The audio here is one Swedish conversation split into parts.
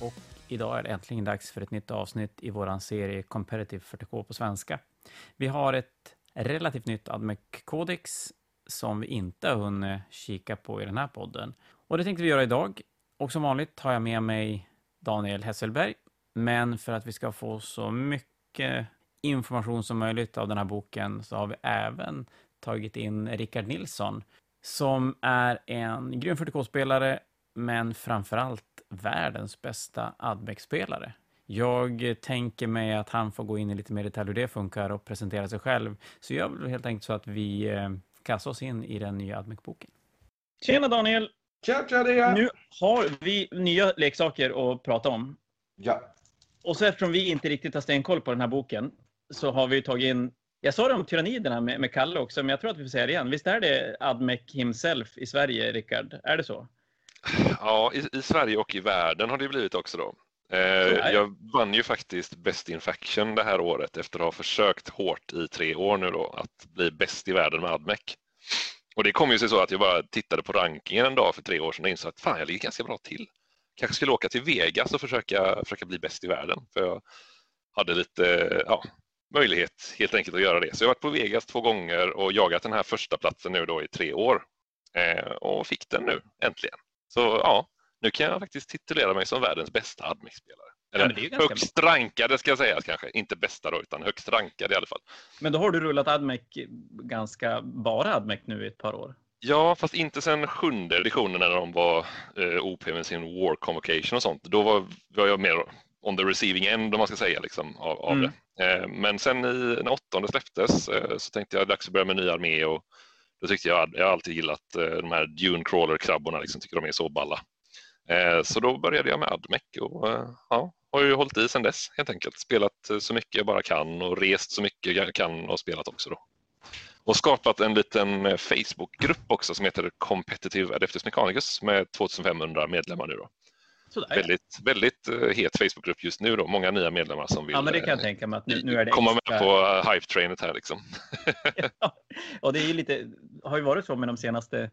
och idag är det äntligen dags för ett nytt avsnitt i vår serie Competitive 40K på svenska. Vi har ett relativt nytt AdMec-kodex som vi inte har hunnit kika på i den här podden. Och det tänkte vi göra idag. Och som vanligt har jag med mig Daniel Hesselberg. Men för att vi ska få så mycket information som möjligt av den här boken så har vi även tagit in Rickard Nilsson som är en grym 40K-spelare men framförallt världens bästa Admec-spelare. Jag tänker mig att han får gå in i lite mer detalj hur det funkar och presentera sig själv. Så jag vill helt enkelt så att vi eh, kastar oss in i den nya Admec-boken. Tjena Daniel! Tja, tja, det är. Nu har vi nya leksaker att prata om. Ja. Och så eftersom vi inte riktigt har stenkoll på den här boken så har vi tagit in jag sa det om tyranniderna med, med Kalle också, men jag tror att vi får säga det igen. Visst är det Admec himself i Sverige, Rickard? Är det så? Ja, i, i, Sverige och i världen har det blivit också då. Eh, jag vann ju faktiskt Best in Faction det här året efter att ha försökt hårt i tre år nu då att bli bäst i världen med Admec. Och det kom ju sig så att jag bara tittade på rankingen en dag för tre år sedan och insåg att fan, jag ligger ganska bra till. Kanske skulle åka till Vegas och försöka, försöka bli bäst i världen. För jag hade lite ja, möjlighet helt enkelt att göra det. Så jag har varit på Vegas två gånger och jagat den här första platsen nu då i tre år. Eh, och fick den nu äntligen. Så ja, nu kan jag faktiskt titulera mig som världens bästa Admix-spelare. Eller ja, högst rankade ska jag säga kanske, inte bästa då, utan högst rankade i alla fall. Men då har du rullat Admec ganska bara Admec nu i ett par år? Ja, fast inte sedan sjunde editionen när de var eh, OP med sin War Convocation och sånt. Då var, var jag mer on the receiving end om man ska säga liksom, av, av mm. det. Eh, men sen i, när åttonde släpptes eh, så tänkte jag dags att börja med ny armé och då tyckte jag, jag har alltid gillat eh, de här Dune Crawler-krabborna, liksom, tycker de är så balla. Eh, så då började jag med Admec och eh, ja, har ju hållit i sedan dess helt enkelt. Spelat eh, så mycket jag bara kan och rest så mycket jag kan och spelat också då. Och skapat en liten eh, Facebookgrupp också som heter Competitive Adeptus Mechanicus med 2500 medlemmar nu då. Sådär, väldigt, väldigt het Facebookgrupp just nu då. Många nya medlemmar som vill ja, men det kan jag tänka mig att nu, nu är det komma extra... med på hype-trainet här liksom. ja, och det är ju lite, har ju varit så med de senaste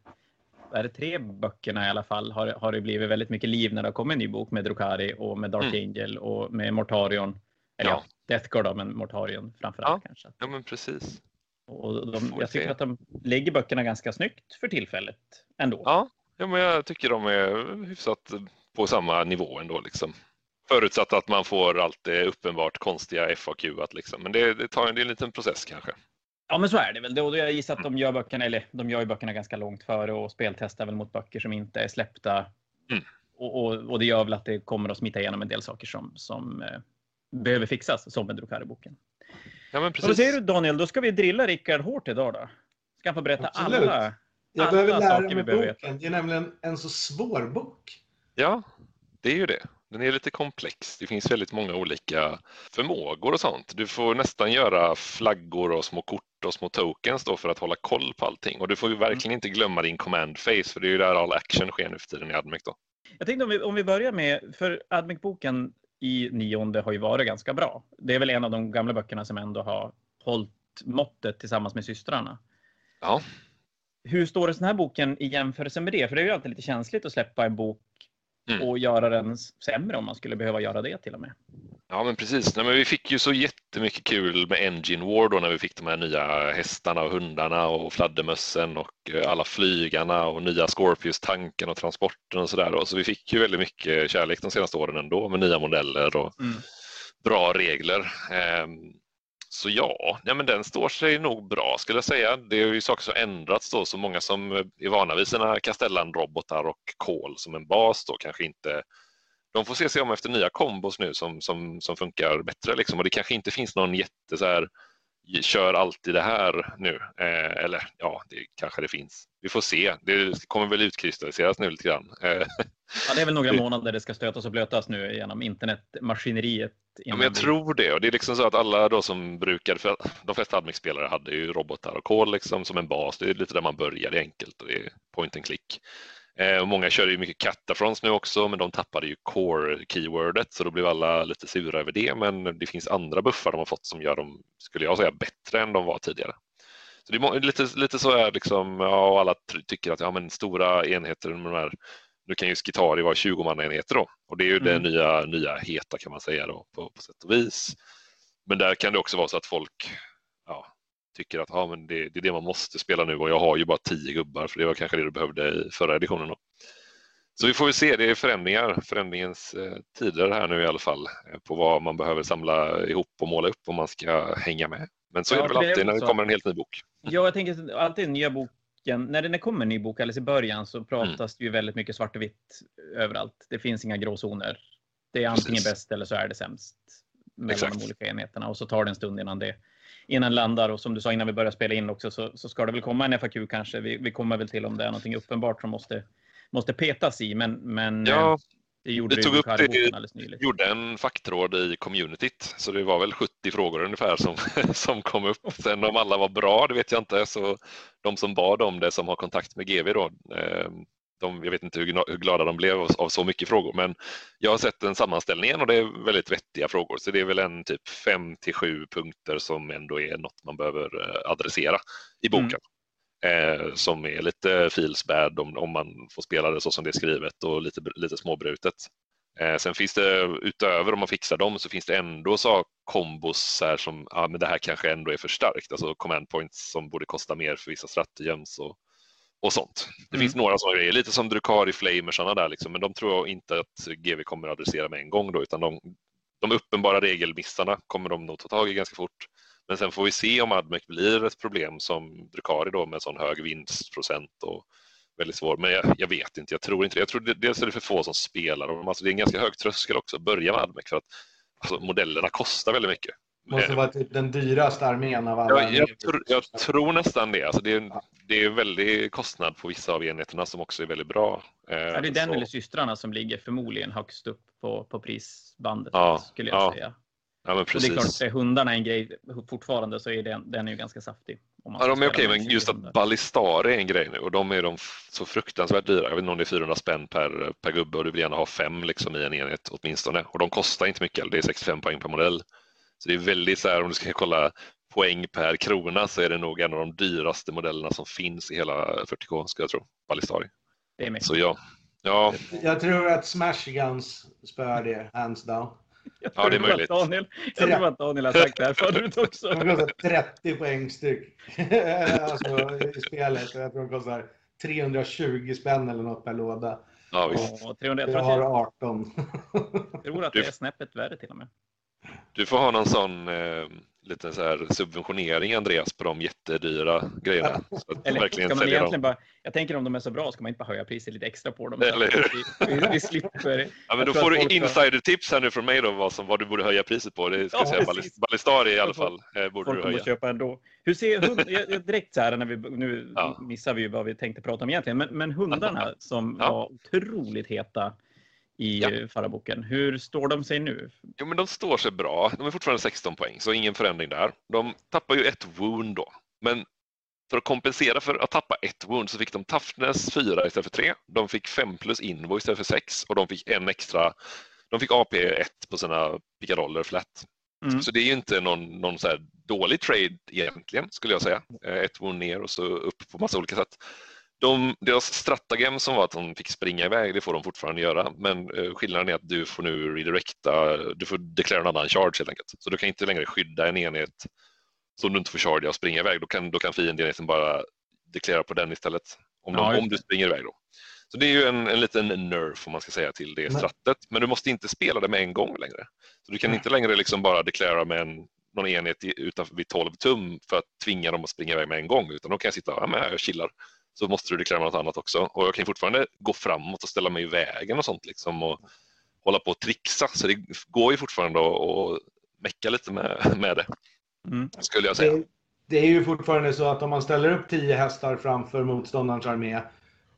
är det tre böckerna i alla fall har, har det blivit väldigt mycket liv när det har kommit en ny bok med Drukari och med Dark mm. Angel och med Mortarion. Eller ja, ja Deathguard då, men Mortarion framförallt ja. kanske. Ja, men precis. Och de, jag tycker att de lägger böckerna ganska snyggt för tillfället ändå. Ja, ja men jag tycker de är hyfsat på samma nivå ändå. Liksom. Förutsatt att man får allt det uppenbart konstiga FAQ. Liksom. Men det, det tar en, det är en liten process kanske. Ja, men så är det väl. Och jag gissar att de gör böckerna, eller de gör ju böckerna ganska långt före och speltestar väl mot böcker som inte är släppta. Mm. Och, och, och, det gör väl att det kommer att smita igenom en del saker som, som eh, behöver fixas, som med Drukari-boken. Ja, men precis. Vad säger du Daniel? Då ska vi drilla Rickard hårt idag då. Ska han få berätta Absolut. alla, jag alla behöver lära mig boken. Veta. Det är nämligen en så svår bok. Ja, det är ju det. Den är lite komplex. Det finns väldigt många olika förmågor och sånt. Du får nästan göra flaggor och små kort och små tokens då för att hålla koll på allting. Och du får ju verkligen mm. inte glömma din command face för det är ju där all action sker nu för tiden i Admec då. Jag tänkte om vi, om vi börjar med, för Admec-boken i nionde har ju varit ganska bra. Det är väl en av de gamla böckerna som ändå har hållit måttet tillsammans med systrarna. Ja. Hur står den här boken i jämförelse med det? För det är ju alltid lite känsligt att släppa en bok mm. och göra den sämre om man skulle behöva göra det till och med. Ja, men precis. Nej, men vi fick ju så jättemycket kul med Engine War då när vi fick de här nya hästarna och hundarna och fladdermössen och eh, alla flygarna och nya Scorpius-tanken och transporten och sådär. Så vi fick ju väldigt mycket kärlek de senaste åren ändå med nya modeller och mm. bra regler. Så ja, ja men den står sig nog bra skulle jag säga. Det är ju saker som ändrats då, så många som är vana vid sina Castellan-robotar och kol som en bas då kanske inte de får se sig om efter nya kombos nu som, som, som funkar bättre. Liksom. Och det kanske inte finns någon jätte så här, kör alltid det här nu. Eh, eller ja, det kanske det finns. Vi får se. Det kommer väl utkristalliseras nu lite grann. Eh, ja, det är väl några månader det ska stötas och blötas nu genom internetmaskineriet. Ja, men jag tror det. Och det är liksom så att alla då som brukar, för de flesta Admix-spelare hade ju robotar och kol liksom som en bas. Det är lite där man börjar, det är enkelt och det är point and click. Eh, och många kör ju mycket Catafrons nu också, men de tappade ju core-keywordet så då blev alla lite sura över det. Men det finns andra buffar de har fått som gör dem, skulle jag säga, bättre än de var tidigare. Så det är lite, lite så är liksom, ja, och alla tycker att ja, men stora enheter med de här Nu kan ju Skitari vara 20 manenheter då och det är ju mm. det nya, nya heta kan man säga då på, på sätt och vis. Men där kan det också vara så att folk tycker att ja, men det, det, är det man måste spela nu och jag har ju bara tio gubbar för det var kanske det du behövde i förra editionen. Då. Så vi får väl se, det är förändringar, förändringens eh, tider här nu i alla fall eh, på vad man behöver samla ihop och måla upp om man ska hänga med. Men så ja, är det väl alltid när det kommer en helt ny bok. Ja, jag tänker alltid nya boken, när det kommer en ny bok, alldeles i början, så pratas mm. det ju väldigt mycket svart och vitt överallt. Det finns inga gråzoner. Det är antingen Precis. bäst eller så är det sämst mellan Exakt. de olika enheterna och så tar det en stund innan det innan landar. Och som du sa innan vi började spela in också så, så ska det väl komma en FAQ kanske. Vi, vi kommer väl till om det är någonting uppenbart som måste måste petas i, men, men ja, eh, det gjorde vi tog upp det, gjorde en facktråd i communityt, så det var väl 70 frågor ungefär som, som kom upp. Sen om alla var bra, det vet jag inte, så de som bad om det som har kontakt med GV då, eh, de, jag vet inte hur glada de blev av, så mycket frågor, men jag har sett en sammanställning och det är väldigt vettiga frågor. Så det är väl en typ fem till sju punkter som ändå är något man behöver eh, adressera i boken. Mm eh, som är lite feels bad om, om man får spela det så som det är skrivet och lite, lite småbrutet. Eh, sen finns det utöver om man fixar dem så finns det ändå så kombos här som ja, men det här kanske ändå är för starkt, alltså command points som borde kosta mer för vissa strategems och, och sånt. Det mm. finns några sådana grejer, lite som Drukari Flamersarna där liksom, men de tror jag inte att GV kommer att adressera med en gång då, utan de, de uppenbara regelmissarna kommer de nog ta tag i ganska fort. Men sen får vi se om Admec blir ett problem som Drukari då med sån hög vinstprocent och väldigt svår. Men jag, jag, vet inte, jag tror inte det. Jag tror dels är det för få som spelar och alltså det är en ganska hög tröskel också att börja med Admec för att alltså, modellerna kostar väldigt mycket. Måste vara typ den dyraste armén av alla. Jag, jag, tr jag tror nästan det. Alltså det, är, det är väldig kostnad på vissa av enheterna som också är väldigt bra. Eh, är det den så. eller systrarna som ligger förmodligen högst upp på, på prisbandet? Ja, skulle jag ja. säga. Ja, men precis. Och det är klart, är hundarna en grej fortfarande så är den, den är ju ganska saftig. ja, de är okej, men just att Ballistare är en grej nu och de är de så fruktansvärt dyra. Jag vet inte om det är 400 spänn per, per gubbe och du vill gärna ha fem liksom, i en enhet åtminstone. Och de kostar inte mycket, det är 65 poäng per modell. Så det är väldigt så här, om du ska kolla poäng per krona så är det nog en av de dyraste modellerna som finns i hela 40K, skulle jag tro. Ballistari. Det är mycket. Så ja. ja. Jag tror att Smash Guns spöar det, hands down. Jag ja, det är möjligt. Daniel, jag tror att Daniel har sagt det här förut också. De kostar 30 poäng styck alltså, i spelet. Jag tror de kostar 320 spänn eller något per låda. Ja, visst. Och 300, jag har 18. jag tror att det är snäppet värre till och med. Du får ha någon sån eh, lite så här subventionering Andreas på de jättedyra grejerna. Eller verkligen ska man egentligen bara, jag tänker om de är så bra ska man inte bara höja priset lite extra på dem. Eller? Vi, vi, vi slipper. Ja, men då får du insider-tips här nu från mig då vad, som, vad du borde höja priset på. Det ska ja, säga Ballistari i alla fall. Eh, borde Folk du höja. köpa ändå. Hur ser hund, direkt så här när vi, nu ja. missar vi ju vad vi tänkte prata om egentligen, men, men hundarna som ja. var otroligt heta i ja. förra boken. Hur står de sig nu? Jo, men de står sig bra. De är fortfarande 16 poäng, så ingen förändring där. De tappar ju ett wound då, men för att kompensera för att tappa ett wound så fick de toughness 4 istället för 3. De fick 5 plus invo istället för 6 och de fick en extra. De fick AP 1 på sina pickadoller flat. Mm. Så det är ju inte någon, någon så dålig trade egentligen skulle jag säga. Eh, ett wound ner och så upp på massa olika sätt. De, deras stratagem som var att de fick springa iväg, det får de fortfarande göra. Men eh, skillnaden är att du får nu redirecta, du får deklarera en annan charge helt enkelt. Så du kan inte längre skydda en enhet som du inte får charge och springa iväg. Då kan, då kan fiendenheten bara deklarera på den istället. Om, de, ja, om du springer iväg då. Så det är ju en, en liten nerf om man ska säga till det strattet. Men du måste inte spela det med en gång längre. Så du kan inte längre liksom bara deklarera med en, någon enhet utanför vid 12 tum för att tvinga dem att springa iväg med en gång. Utan de kan sitta, ja men jag chillar så måste du deklarera något annat också. Och jag kan fortfarande gå framåt och ställa mig i vägen och sånt liksom och hålla på och trixa. Så det går ju fortfarande att mecka lite med, med det, mm. skulle jag säga. Det, det, är ju fortfarande så att om man ställer upp tio hästar framför motståndarens armé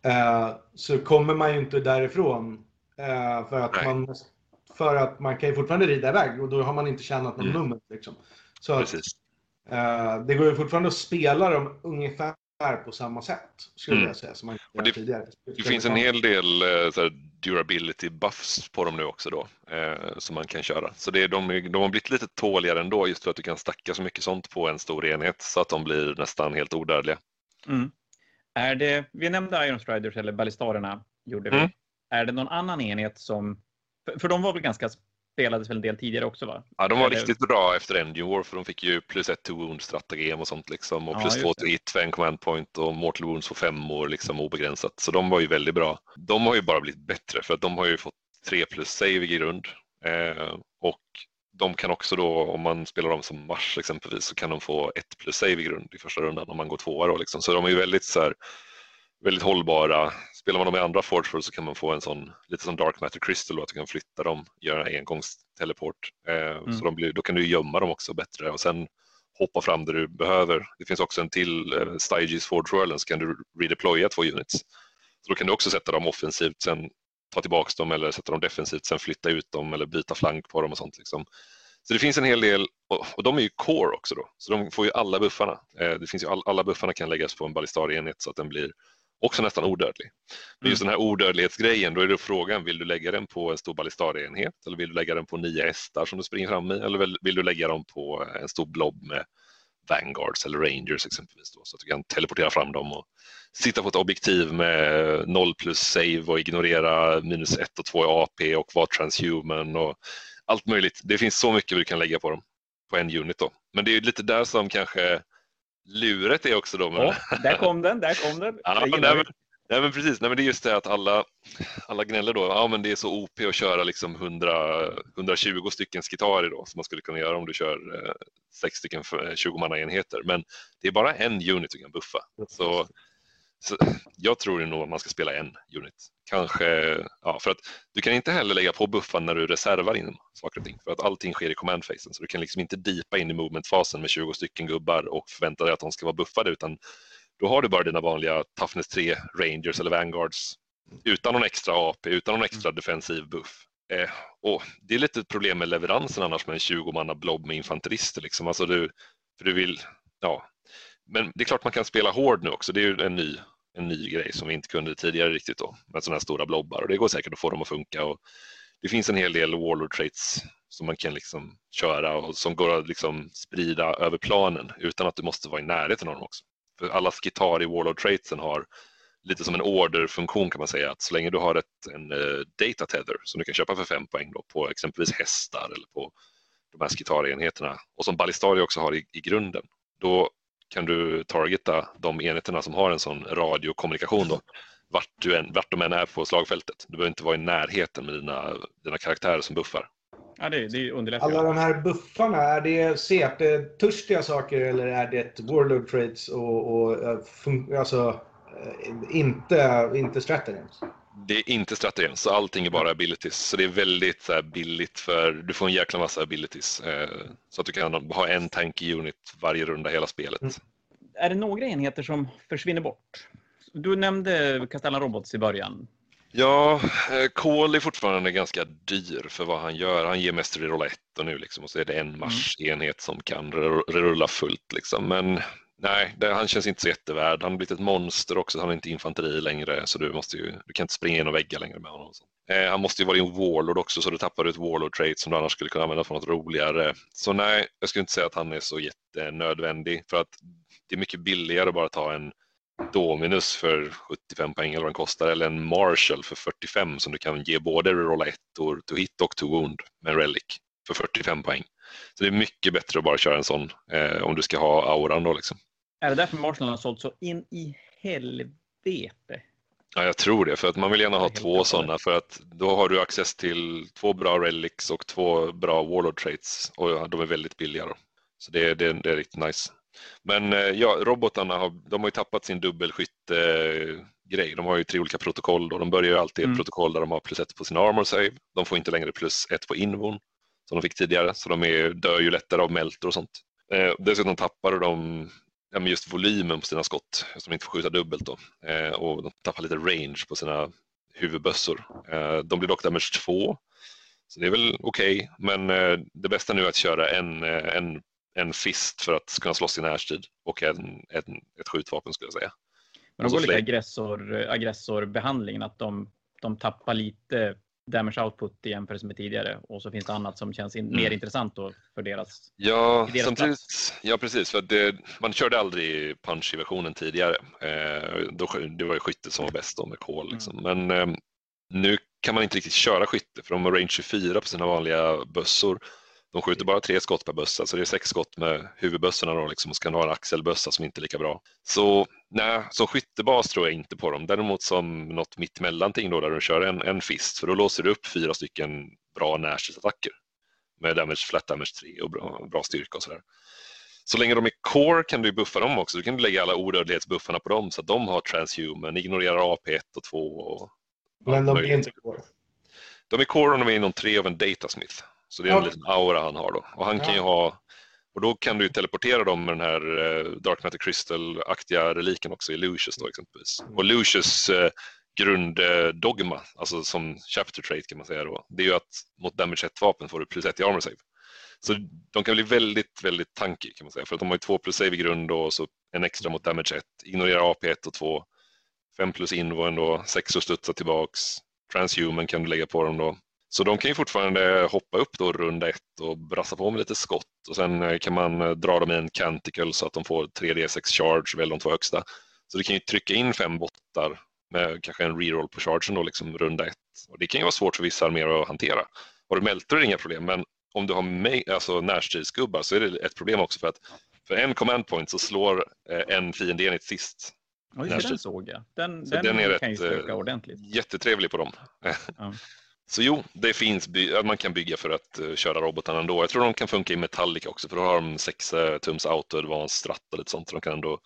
eh, så kommer man ju inte därifrån. Eh, för, att man, för att man kan ju fortfarande rida iväg och då har man inte tjänat någon mm. nummer. Liksom. Så Precis. Eh, det går ju fortfarande att spela dem ungefär på samma sätt, skulle mm. jag säga, som man det, tidigare. Det finns en hel del eh, så här, durability buffs på dem nu också då, eh, som man kan köra. Så det är, de, de har blivit lite tåligare ändå, just för att du kan stacka så mycket sånt på en stor enhet, så att de blir nästan helt odödliga. Mm. Är det, vi nämnde Iron Striders, eller ballistarerna, gjorde vi. Mm. är det någon annan enhet som... För, för de var väl ganska spelades väl en del tidigare också va? Ja, de var Eller- riktigt bra efter Engine War för de fick ju plus ett to wound stratagem och sånt liksom och Ja, plus två to hit för en command point och mortal wounds för fem år liksom obegränsat. Så de var ju väldigt bra. De har ju bara blivit bättre för att de har ju fått tre plus save i grund eh, och de kan också då om man spelar dem som mars exempelvis så kan de få ett plus save i grund i första rundan om man går tvåa då liksom. Så de är ju väldigt så här väldigt hållbara. Spelar man dem i andra Forge så kan man få en sån, lite som Dark Matter Crystal, då, att du kan flytta dem, göra engångsteleport. Eh, Så de blir, då kan du gömma dem också bättre och sen hoppa fram där du behöver. Det finns också en till, eh, Styges Forge så kan du redeploya två units. Så då kan du också sätta dem offensivt, sen ta tillbaka dem eller sätta dem defensivt, sen flytta ut dem eller byta flank på dem och sånt. Liksom. Så det finns en hel del, och, och de är ju core också då, så de får ju alla buffarna. Eh, det finns ju all, alla buffarna kan läggas på en ballistarienhet så att den blir också nästan odödlig. Men just den här odödlighetsgrejen, då är det frågan, vill du lägga den på en stor ballistarienhet eller vill du lägga den på nio hästar som du springer fram i eller vill- du lägga dem på en stor blob med Vanguards eller Rangers exempelvis då, så att du kan teleportera fram dem och sitta på ett objektiv med 0 plus save och ignorera minus 1 och 2 i AP och vara transhuman och allt möjligt. Det finns så mycket du kan lägga på dem på en unit då. Men det är lite där som kanske luret är också då. Ja, där kom den, där kom den. Ja, nej, men, nej, men precis. Nej, men det är just det att alla, alla gnäller då. Ja, men det är så OP att köra liksom 100, 120 stycken skitari då som man skulle kunna göra om du kör eh, sex stycken 20 manna enheter. Men det är bara en unit du kan buffa. Så, så jag tror nog att man ska spela en unit. Kanske, ja, för att du kan inte heller lägga på buffan när du reservar in saker och ting. För att allting sker i command-fasen. Så du kan liksom inte deepa in i movement-fasen med 20 stycken gubbar och förvänta dig att de ska vara buffade. Utan då har du bara dina vanliga Toughness 3 Rangers eller Vanguards utan någon extra AP, utan någon extra defensiv buff. Eh, och det är lite ett problem med leveransen annars med en 20-manna blob med infanterister. Liksom. Alltså du, för du vill, ja. Men det är klart man kan spela hård nu också. Det är ju en ny, en ny grej som vi inte kunde tidigare riktigt då med sådana här stora blobbar och det går säkert att få dem att funka. Och det finns en hel del warlord traits som man kan liksom köra och som går att liksom sprida över planen utan att du måste vara i närheten av dem också. För alla skitar i warlord traitsen har lite som en orderfunktion kan man säga att så länge du har ett, en uh, data tether som du kan köpa för fem poäng då, på exempelvis hästar eller på de här skitarenheterna. och som Ballistari också har i, i grunden, då kan du targeta de enheterna som har en sån radiokommunikation då, vart, du än, vart de än är på slagfältet. Du behöver inte vara i närheten med dina, dina karaktärer som buffar. Ja, det, det underlättar Alla de här buffarna, är det CP-törstiga saker eller är det Warlord Traits och, och eh, alltså, eh, inte, inte stratagems? Det är inte strategi, så allting är bara abilities. Så det är väldigt så här, billigt för, du får en jäkla massa abilities. Eh, så att du kan ha en tanky unit varje runda hela spelet. Mm. Är det några enheter som försvinner bort? Du nämnde Castellan Robots i början. Ja, eh, Cole är fortfarande ganska dyr för vad han gör. Han ger mest reroll 1 och nu liksom, och så är det en marsenhet som kan rerulla fullt. Liksom. Men nej, det, han känns inte så jättevärd. Han har blivit ett monster också, han är inte infanteri längre så du, måste ju, du kan inte springa genom väggar längre med honom. och. Eh, han måste ju vara din warlord också så du tappar ett warlord trait som du annars skulle kunna använda för något roligare. Så nej, jag skulle inte säga att han är så jättenödvändig för att det är mycket billigare att bara ta en Dominus för 75 poäng eller vad den kostar eller en Marshall för 45 som du kan ge både rolla 1 och to hit och to wound med en relic för 45 poäng. Så det är mycket bättre att bara köra en sån eh, om du ska ha auran då liksom. Är det därför Marshall har sålt så in i helvete? Ja, jag tror det, för att man vill gärna ha två sådana för att då har du access till två bra relics och två bra warlord traits och ja, de är väldigt billiga då. Så det, det, det är riktigt nice. Men eh, ja, robotarna har, de har ju tappat sin dubbelskytte-grej. De har ju tre olika protokoll och de börjar ju alltid i ett Mm. protokoll där de har plus ett på sin armor save. De får inte längre plus ett på invon som de fick tidigare, så de är, dör ju lättare av melter och sånt. Eh, dessutom tappar de ja, men just volymen på sina skott, de inte får skjuta dubbelt då. Eh, och de tappar lite range på sina huvudbössor. Eh, de blir dock damage 2, så det är väl okej. Men eh, det bästa nu är att köra en, eh, en, en fist för att kunna slåss i närstrid och en, en, ett skjutvapen skulle jag säga. Men de går lite fler. aggressor, aggressorbehandlingen, att de, de tappar lite damage output i jämförelse med tidigare och så finns det annat som känns in, Mm. mer intressant då för deras. Ja, I deras samtidigt, ja precis. För det, man körde aldrig punch-versionen tidigare. Eh, då, det var ju skyttet som var bäst då med kol. Liksom. Men eh, Nu kan man inte riktigt köra skytte för de har range 24 på sina vanliga bössor. De skjuter bara tre skott per bössa, så det är sex skott med huvudbössorna då, liksom, och ska ha en axelbössa som inte är lika bra. Så nej, som skyttebas tror jag inte på dem. Däremot som något mittemellanting då, där du kör en, en fist, för då låser du upp fyra stycken bra närstridsattacker med damage, flat damage 3 och bra, bra styrka och sådär. Så länge de är core kan du buffa dem också. Du kan lägga alla odödlighetsbuffarna på dem så att de har transhuman, ignorerar AP1 och 2. Och Men de är inte core. De är core om de är inom tre av en datasmith. Så det är en liten aura han har då. Och han kan ju ha och då kan du ju teleportera dem med den här eh, Dark Matter Crystal-aktiga reliken också i Lucius då exempelvis. Och Lucius eh, grunddogma, alltså som chapter trait kan man säga då, det är ju att mot damage 1-vapen får du plus 1 i armor save. Så de kan bli väldigt, väldigt tanky kan man säga, för att de har ju 2 plus save i grund och så en extra mot damage 1, ignorera AP 1 och 2, 5 plus invo ändå, 6 och studsa tillbaks, transhuman kan du lägga på dem då. Så de kan ju fortfarande hoppa upp då runda ett och brassa på med lite skott och sen eh, kan man eh, dra dem i en canticle så att de får 3D6 charge, väl de två högsta. Så du kan ju trycka in fem bottar med kanske en reroll på chargen då, liksom runda ett. Och det kan ju vara svårt för vissa arméer att hantera. Har du melter är det inga problem, men om du har ma- alltså närstridsgubbar så är det ett problem också för att för en command point så slår eh, en fiendeenhet sist. När- så den såg jag. Den, Så den, den är kan ju rätt, eh, ordentligt. Jättetrevlig på dem. Ja. Så jo, det finns man kan bygga för att eh, köra robotarna ändå. Jag tror de kan funka i Metallica också för då har de 6 tums auto, advanced, stratt och lite sånt. Så de kan ändå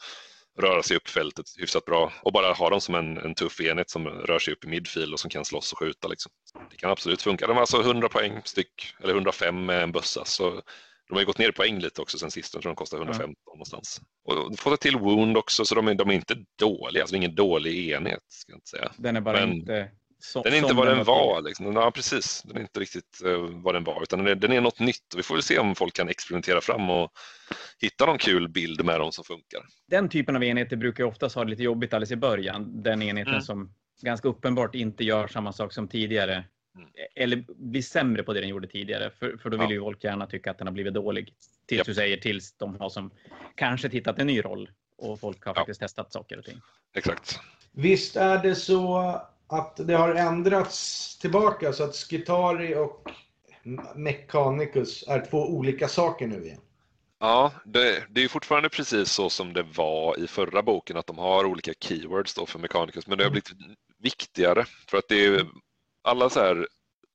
röra sig upp fältet hyfsat bra och bara ha dem som en, en tuff enhet som rör sig upp i midfield och som kan slåss och skjuta. Liksom. Det kan absolut funka. De har alltså 100 poäng styck, eller 105 med en bössa. Så de har ju gått ner i poäng lite också sen sist. Jag tror de kostar 115 någonstans. Och de får till wound också, så de är, de är inte dåliga. Alltså det är ingen dålig enhet, ska jag inte säga. Den är bara Men inte så, Den är inte som vad den var. Liksom. Ja, precis. Den är inte riktigt eh, vad den var, utan den är, den är något nytt. Och vi får väl se om folk kan experimentera fram och hitta någon kul bild med dem som funkar. Den typen av enheter brukar ju oftast ha det lite jobbigt alldeles i början. Den enheten Mm. som ganska uppenbart inte gör samma sak som tidigare. Mm. Eller blir sämre på det den gjorde tidigare. För, för då vill Ja. ju folk gärna tycka att den har blivit dålig. Tills Japp. du säger tills de har som kanske tittat en ny roll. Och folk har Ja. faktiskt testat saker och ting. Exakt. Visst är det så att det har ändrats tillbaka så att Skitari och Mechanicus är två olika saker nu igen? Ja, det, det är fortfarande precis så som det var i förra boken, att de har olika keywords då för Mechanicus, men det har blivit viktigare för att det är alla så här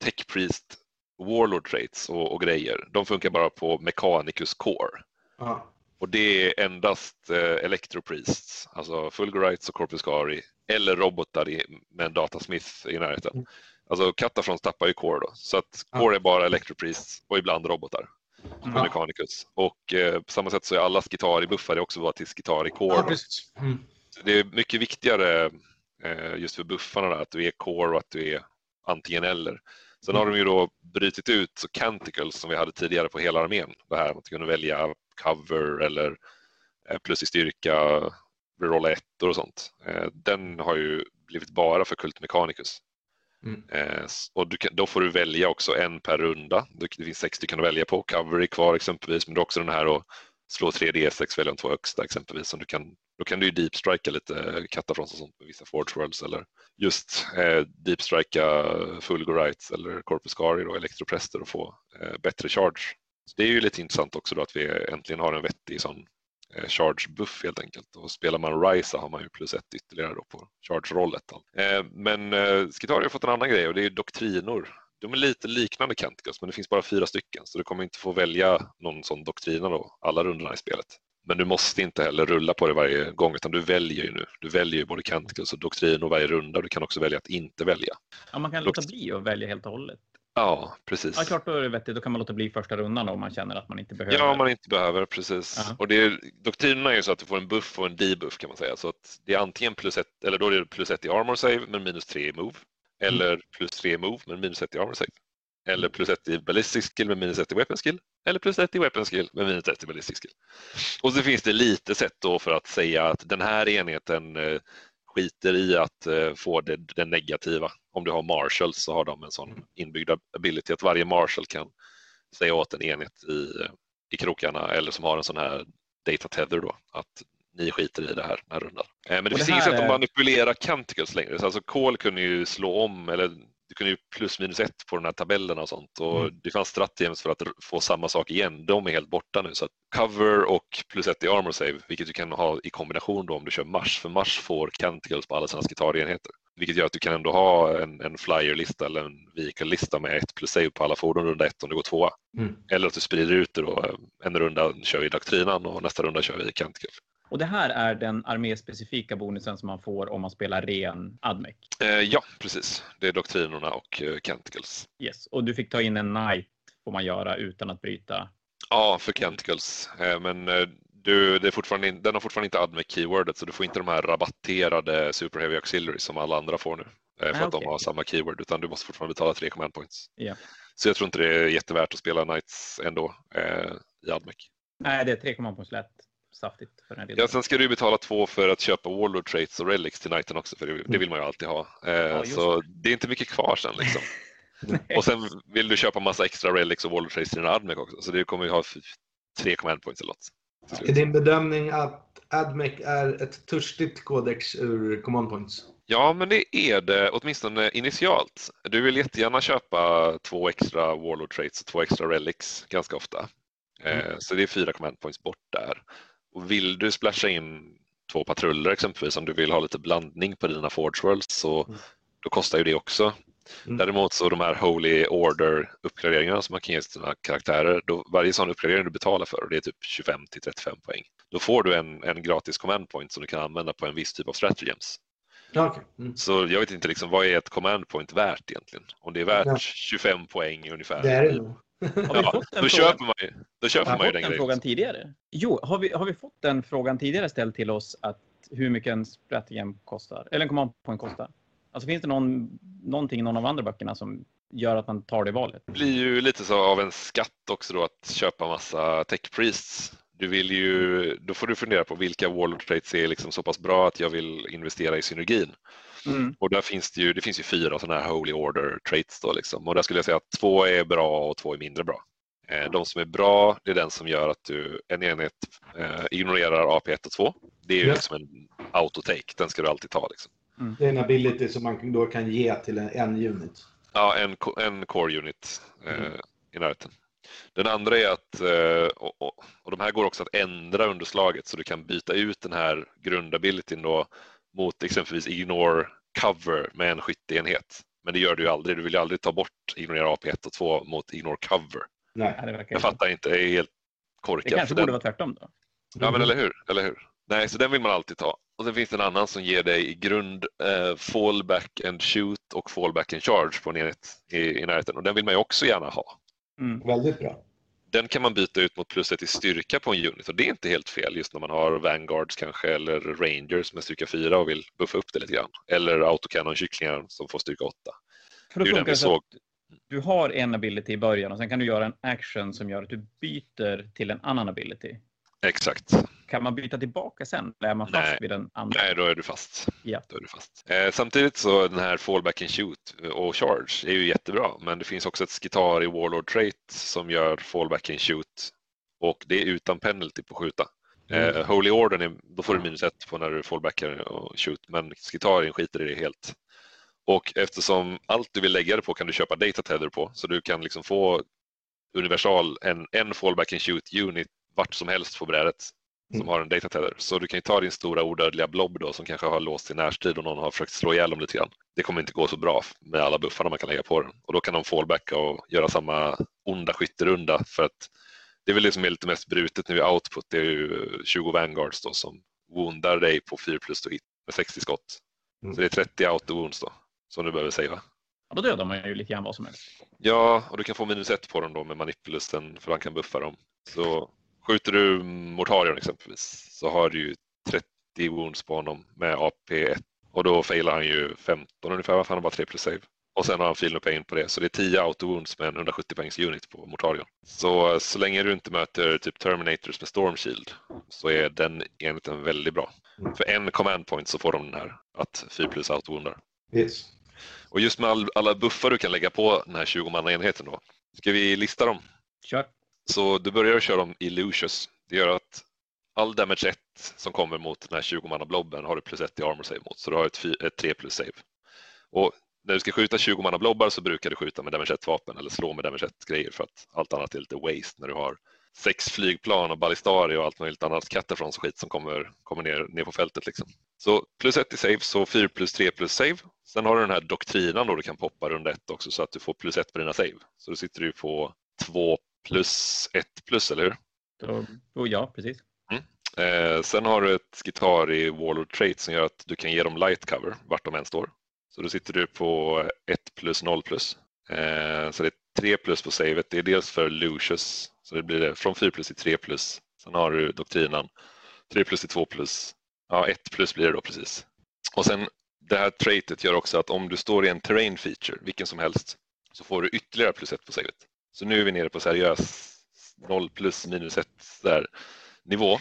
tech priest warlord traits och, och grejer, de funkar bara på Mechanicus core. Ja. Och det är endast eh, Electropriests, alltså Fulgurites och Corpuscari, eller robotar i, med en datasmith i närheten. Mm. Alltså Katafrons tappar ju Core då, så att. Core är bara Electropriests och ibland robotar Mm. Mechanicus. Och eh, på samma sätt så är alla Skitari buffade också bara till Skitari Core. Ja. Mm. Det är mycket viktigare eh, just för buffarna där, att du är Core och att du är antingen eller. Sen har de ju då brutit ut så Canticles som vi hade tidigare på hela armén. Det här att kunna välja cover eller eh, plus i styrka, rerolla ettor och sånt. Eh, Den har ju blivit bara för Kult Mechanicus. Mm. Eh, Och du kan, då får du välja också en per runda. Det finns sex stycken att välja på. Cover är kvar exempelvis, men det är också den här att slå 3D6, välja de två högsta exempelvis. Som du kan, då kan du ju deep strika lite Catafrons och sånt med vissa Forge Worlds eller just eh, deep strika Fulgurites eller Corpuscari och Electroprester och få eh, bättre charge. Så det är ju lite intressant också då att vi äntligen har en vettig sån eh, charge buff helt enkelt. Och spelar man Ryza har man ju plus ett ytterligare då på charge-rollet. Eh, men eh, Skitari har fått en annan grej och det är doktrinor. De är lite liknande Canticus men det finns bara fyra stycken så du kommer inte få välja någon sån doktrina då alla rundorna i spelet. Men du måste inte heller rulla på det varje gång utan du väljer ju nu. Du väljer ju både Canticus och doktrinor varje runda. Du kan också välja att inte välja. Ja, man kan låta bli att välja helt och hållet. Ja, precis. Ja, klart då är det vettigt. Då kan man låta bli första rundan om man känner att man inte behöver. Ja, om man inte behöver, precis. Ja. Och det är, doktrinerna är ju så att du får en buff och en debuff kan man säga. Så att det är antingen plus ett, eller då är det plus ett i armor save men minus tre i move. Eller plus tre i move men minus ett i armor save. Eller plus ett i ballistic skill med minus ett i weapon skill. Eller plus ett i weapon skill med minus ett i ballistic skill. Och så finns det lite sätt då för att säga att den här enheten eh, skiter i att eh, få det, det negativa. Om du har marshals så har de en sån inbyggd ability att varje marshal kan säga åt en enhet i, i krokarna eller som har en sån här data tether då att ni skiter i det här den här rundan. Eh, men det, Och finns det inget sätt att manipulera Canticles längre. Så alltså Cole kunde ju slå om, eller du kunde ju plus minus ett på den här tabellerna och sånt. Och Mm. Det fanns stratagems för att få samma sak igen. De är helt borta nu. Så att cover och plus ett i armor save, vilket du kan ha i kombination då om du kör Mars. För Mars får Canticles på alla sina skitarenheter. Vilket gör att du kan ändå ha en, en flyer-lista eller en vehicle-lista med ett plus save på alla fordon runda ett om det går tvåa. Mm. Eller att du sprider ut det då. En runda kör vi doktrinan och nästa runda kör vi Canticle. Och det här är den arméspecifika bonusen som man får om man spelar ren Admec. Eh, ja, precis. Det är doktrinerna och eh, Canticles. Yes. Och du fick ta in en Knight får man göra utan att bryta. Ja, för Canticles. Eh, men eh, du, det är fortfarande, in- den har fortfarande inte admec keywordet så du får inte de här rabatterade Super Heavy Auxiliaries som alla andra får nu. eh, För Ah, att okej. de har samma keyword utan du måste fortfarande betala tre command points. Ja. Så jag tror inte det är jättevärt att spela Knights ändå eh, i admec. Nej, det är 3 command points lätt. Saftigt för den. Ja, sen ska du betala två för att köpa Warlord Traits och Relics till Knighten också för det, vill man ju alltid ha. Eh, just så det är inte mycket kvar sen liksom. Och sen vill du köpa massa extra relics och Warlord Traits till dina admec också. Så det kommer ju ha f- tre command points eller något. till slut. Är din bedömning att AdMec är ett törstigt kodex ur command points? Ja, men det är det åtminstone initialt. Du vill jättegärna köpa två extra Warlord Traits och två extra Relics ganska ofta. Eh, Så det är fyra command points bort där. Och vill du splasha in två patruller exempelvis om du vill ha lite blandning på dina Forge Worlds så Mm. då kostar ju det också. Mm. Däremot så de här Holy Order uppgraderingarna som man kan ge till sina karaktärer, då varje sån uppgradering du betalar för, och det är typ 25 till 35 poäng, då får du en, en gratis command point som du kan använda på en viss typ av stratagems. Okej. Mm. Så jag vet inte liksom, vad är ett command point värt egentligen? Om det är värt Ja. 25 poäng ungefär. Det är det nog. Har Ja, då köper man ju, då köper Har man ju den den frågan tidigare? Jo, har vi, har vi fått den frågan tidigare ställd till oss att hur mycket en stratagem kostar? Eller en command point kostar? Alltså finns det någon, någonting i någon av andra böckerna som gör att man tar det valet? Det blir ju lite så av en skatt också då att köpa massa tech priests. Du vill ju, då får du fundera på vilka warlord traits är liksom så pass bra att jag vill investera i synergin. Mm. Och där finns det ju, det finns ju fyra sådana här holy order traits då liksom. Och där skulle jag säga att två är bra och två är mindre bra. Eh, De som är bra, det är den som gör att du, en enhet eh, ignorerar AP1 och 2. Det är ju Ja. liksom en autotake, den ska du alltid ta liksom. Det är en ability som man då kan ge till en, en unit. Ja, en, en core unit eh, Mm. i närheten. Den andra är att, eh, och, och, och de här går också att ändra under slaget så du kan byta ut den här grundabilityn då mot exempelvis ignore cover med en skytteenhet. Men det gör du ju aldrig. Du vill ju aldrig ta bort ignorera AP1 och 2 mot ignore cover. Nej. Det verkar Jag fattar inte, det är helt Det korkat. kanske för borde den, vara tvärtom då. Ja, men eller hur? eller hur? Nej, så den vill man alltid ta. Och sen finns det en annan som ger dig i grund eh, fallback and shoot och fallback and charge på en enhet i, i närheten. Och den vill man ju också gärna ha. Mm. Väldigt bra. Den kan man byta ut mot plus ett i styrka på en unit och det är inte helt fel just när man har Vanguards kanske eller Rangers med styrka 4 och vill buffa upp det lite grann. Eller autocannon-kycklingar som får styrka 8. För då Det är den vi såg. du har en ability i början och sen kan du göra en action som gör att du byter till en annan ability. Exakt. Kan man byta tillbaka sen? Eller är man fast Nej. vid den andra? Nej, då är du fast. Ja. Då är du fast. Eh, samtidigt så den här fallback and shoot och charge är ju jättebra, men det finns också ett Skitari Warlord trait som gör fallback and shoot och det är utan penalty på skjuta. Mm. Eh, Holy Order, är, då får du minus ett på när du fallbackar och shoot, men Skitarin skiter i det helt. Och eftersom allt du vill lägga det på kan du köpa data tether på, så du kan liksom få universal, en, en fallback and shoot unit vart som helst på brädet som Mm. har en data tether. Så du kan ju ta din stora odödliga blob då som kanske har låst i närstrid och någon har försökt slå ihjäl dem lite grann. Det kommer inte gå så bra med alla buffarna man kan lägga på den. Och då kan de fallbacka och göra samma onda skytterunda för att det är väl det som är lite mest brutet nu i output. Det är ju 20 vanguards då som woundar dig på 4 plus to hit med 60 skott. Mm. Så det är 30 auto wounds då som du behöver säga. Ja, då dödar man ju lite grann vad som helst. Ja, och du kan få minus ett på dem då med manipulusen för han kan buffa dem. Så skjuter du Mortarion exempelvis så har du ju 30 wounds på honom med AP1 och då failar han ju 15 ungefär, för han har bara 3 plus save. Och sen har han feel no pain på det, så det är 10 auto wounds med en 170 poängs unit på Mortarion. Så så länge du inte möter typ Terminators med Storm Shield så är den enheten väldigt bra. Mm. För en command point så får de den här, att 4 plus auto woundar. Yes. Och just med all, alla buffar du kan lägga på den här 20 manna enheten då. Ska vi lista dem? Kör. Så du börjar köra dem i Lucius. Det gör att all damage 1 som kommer mot den här 20-manna blobben har du plus 1 i armor save mot, så du har ett, ett 3 plus save. Och när du ska skjuta 20 manna blobbar så brukar du skjuta med damage 1 vapen eller slå med damage 1 grejer för att allt annat är lite waste när du har sex flygplan och ballistari och allt möjligt annat Catafrons skit som kommer, kommer ner, ner på fältet. Liksom. Så plus 1 i save, så 4 plus 3 plus save. Sen har du den här doktrinan då du kan poppa runda 1 också så att du får plus 1 på dina save. Så då sitter du på 2 plus 1 plus, eller hur? Då, ja, precis. Mm. Eh, sen har du ett Skitari Warlord Trait som gör att du kan ge dem light cover vart de än står. Så då sitter du på 1 plus 0 plus. Eh, så det är 3 plus på savet. Det är dels för Lucius, så det blir det från 4 plus till 3 plus. Sen har du doktrinen 3 plus till 2 plus. Ja, 1 plus blir det då precis. Och sen det här traitet gör också att om du står i en terrain feature, vilken som helst, så får du ytterligare plus 1 på savet. Så nu är vi nere på seriös 0 plus minus 1 där nivå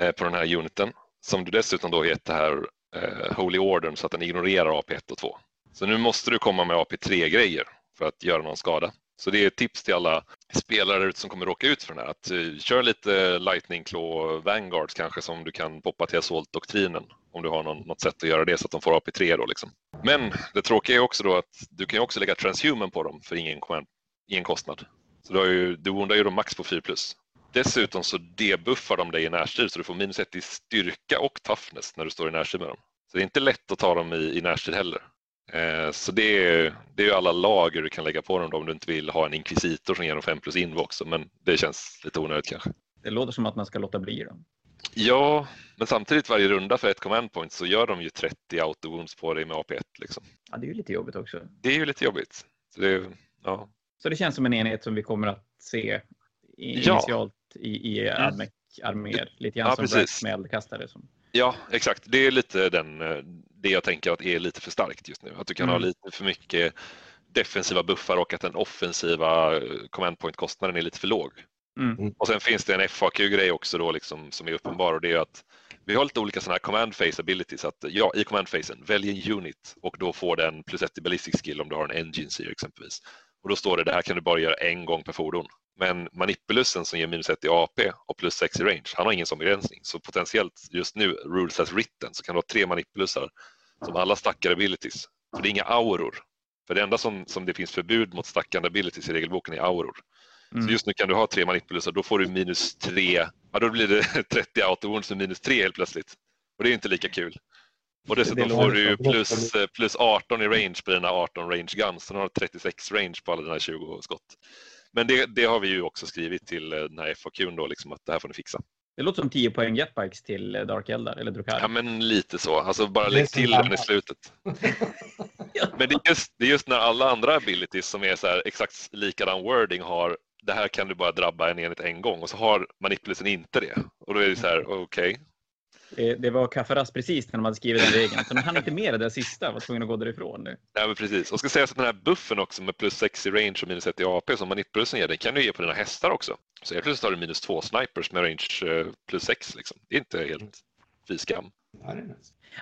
eh, på den här uniten som du dessutom då heter här eh, Holy Order så att den ignorerar AP1 och 2. Så nu måste du komma med AP3-grejer för att göra någon skada. Så det är ett tips till alla spelare som kommer råka ut för den här. Att uh, kör lite Lightning Claw Vanguards kanske som du kan poppa till Assault-doktrinen om du har någon, något sätt att göra det så att de får AP3 då liksom. Men det tråkiga är också då att du kan ju också lägga Transhuman på dem för ingen, ingen kostnad. Så du, har ju, du woundar ju dem max på 4 plus. Dessutom så debuffar de dig i närstrid så du får minus 1 i styrka och toughness när du står i närstrid med dem. Så det är inte lätt att ta dem i, i närstrid heller. Eh, så det är, det är ju alla lager du kan lägga på dem då, om du inte vill ha en inkvisitor som ger dem 5 plus inv också, men det känns lite onödigt kanske. Det låter som att man ska låta bli dem. Ja, men samtidigt varje runda för ett command point så gör de ju 30 auto wounds på dig med AP1. Liksom. Ja, det är ju lite jobbigt också. Det är ju lite jobbigt. Så det, ja. Så det känns som en enhet som vi kommer att se initialt ja. i, i Admec-arméer. Lite grann ja, som precis. med eldkastare. Som... Ja, exakt. Det är lite den, det jag tänker att är lite för starkt just nu. Att du kan mm. ha lite för mycket defensiva buffar och att den offensiva eh, command point-kostnaden är lite för låg. Mm. mm. Och sen finns det en FAQ-grej också då liksom som är uppenbar och det är att vi har lite olika sådana här command face abilities. Att, ja, I command facen, välj en unit och då får den plus ett i ballistic skill om du har en engine seer exempelvis. Och då står det, det här kan du bara göra en gång per fordon. Men Manipulusen som ger minus 1 i AP och plus 6 i range, han har ingen sån begränsning. Så potentiellt just nu, rules as written, så kan du ha tre Manipulusar som alla stackar abilities. För det är inga auror. För det enda som, som det finns förbud mot stackande abilities i regelboken är auror. Mm. Så just nu kan du ha tre Manipulusar, då får du minus 3, ja då blir det 30 autowounds med minus 3 helt plötsligt. Och det är inte lika kul. Och dessutom får du plus, plus 18 i range på dina 18 range guns, så du har 36 range på alla dina 20 skott. Men det, det, har vi ju också skrivit till eh, den här FAQn då, liksom, att det här får ni fixa. Det låter som 10 poäng jetbikes till eh, Dark Eldar eller Drukari. Ja, men lite så. Alltså bara lägg till den i slutet. Men det är, just, det är just när alla andra abilities som är så här, exakt likadan wording har det här kan du bara drabba en enhet en gång och så har manipulisen inte det. Och då är det så här, okej, okay, Eh, det, var kafferast precis när de hade skrivit den regeln. Så de hann inte med det där sista, var tvungna att gå därifrån nu. Ja, men precis. Och ska sägas att den här buffen också med plus 6 i range och minus 1 i AP som manipulsen ger, den kan du ge på dina hästar också. Så helt plötsligt har du minus 2 snipers med range eh, plus 6. Liksom. Det är inte helt fy skam.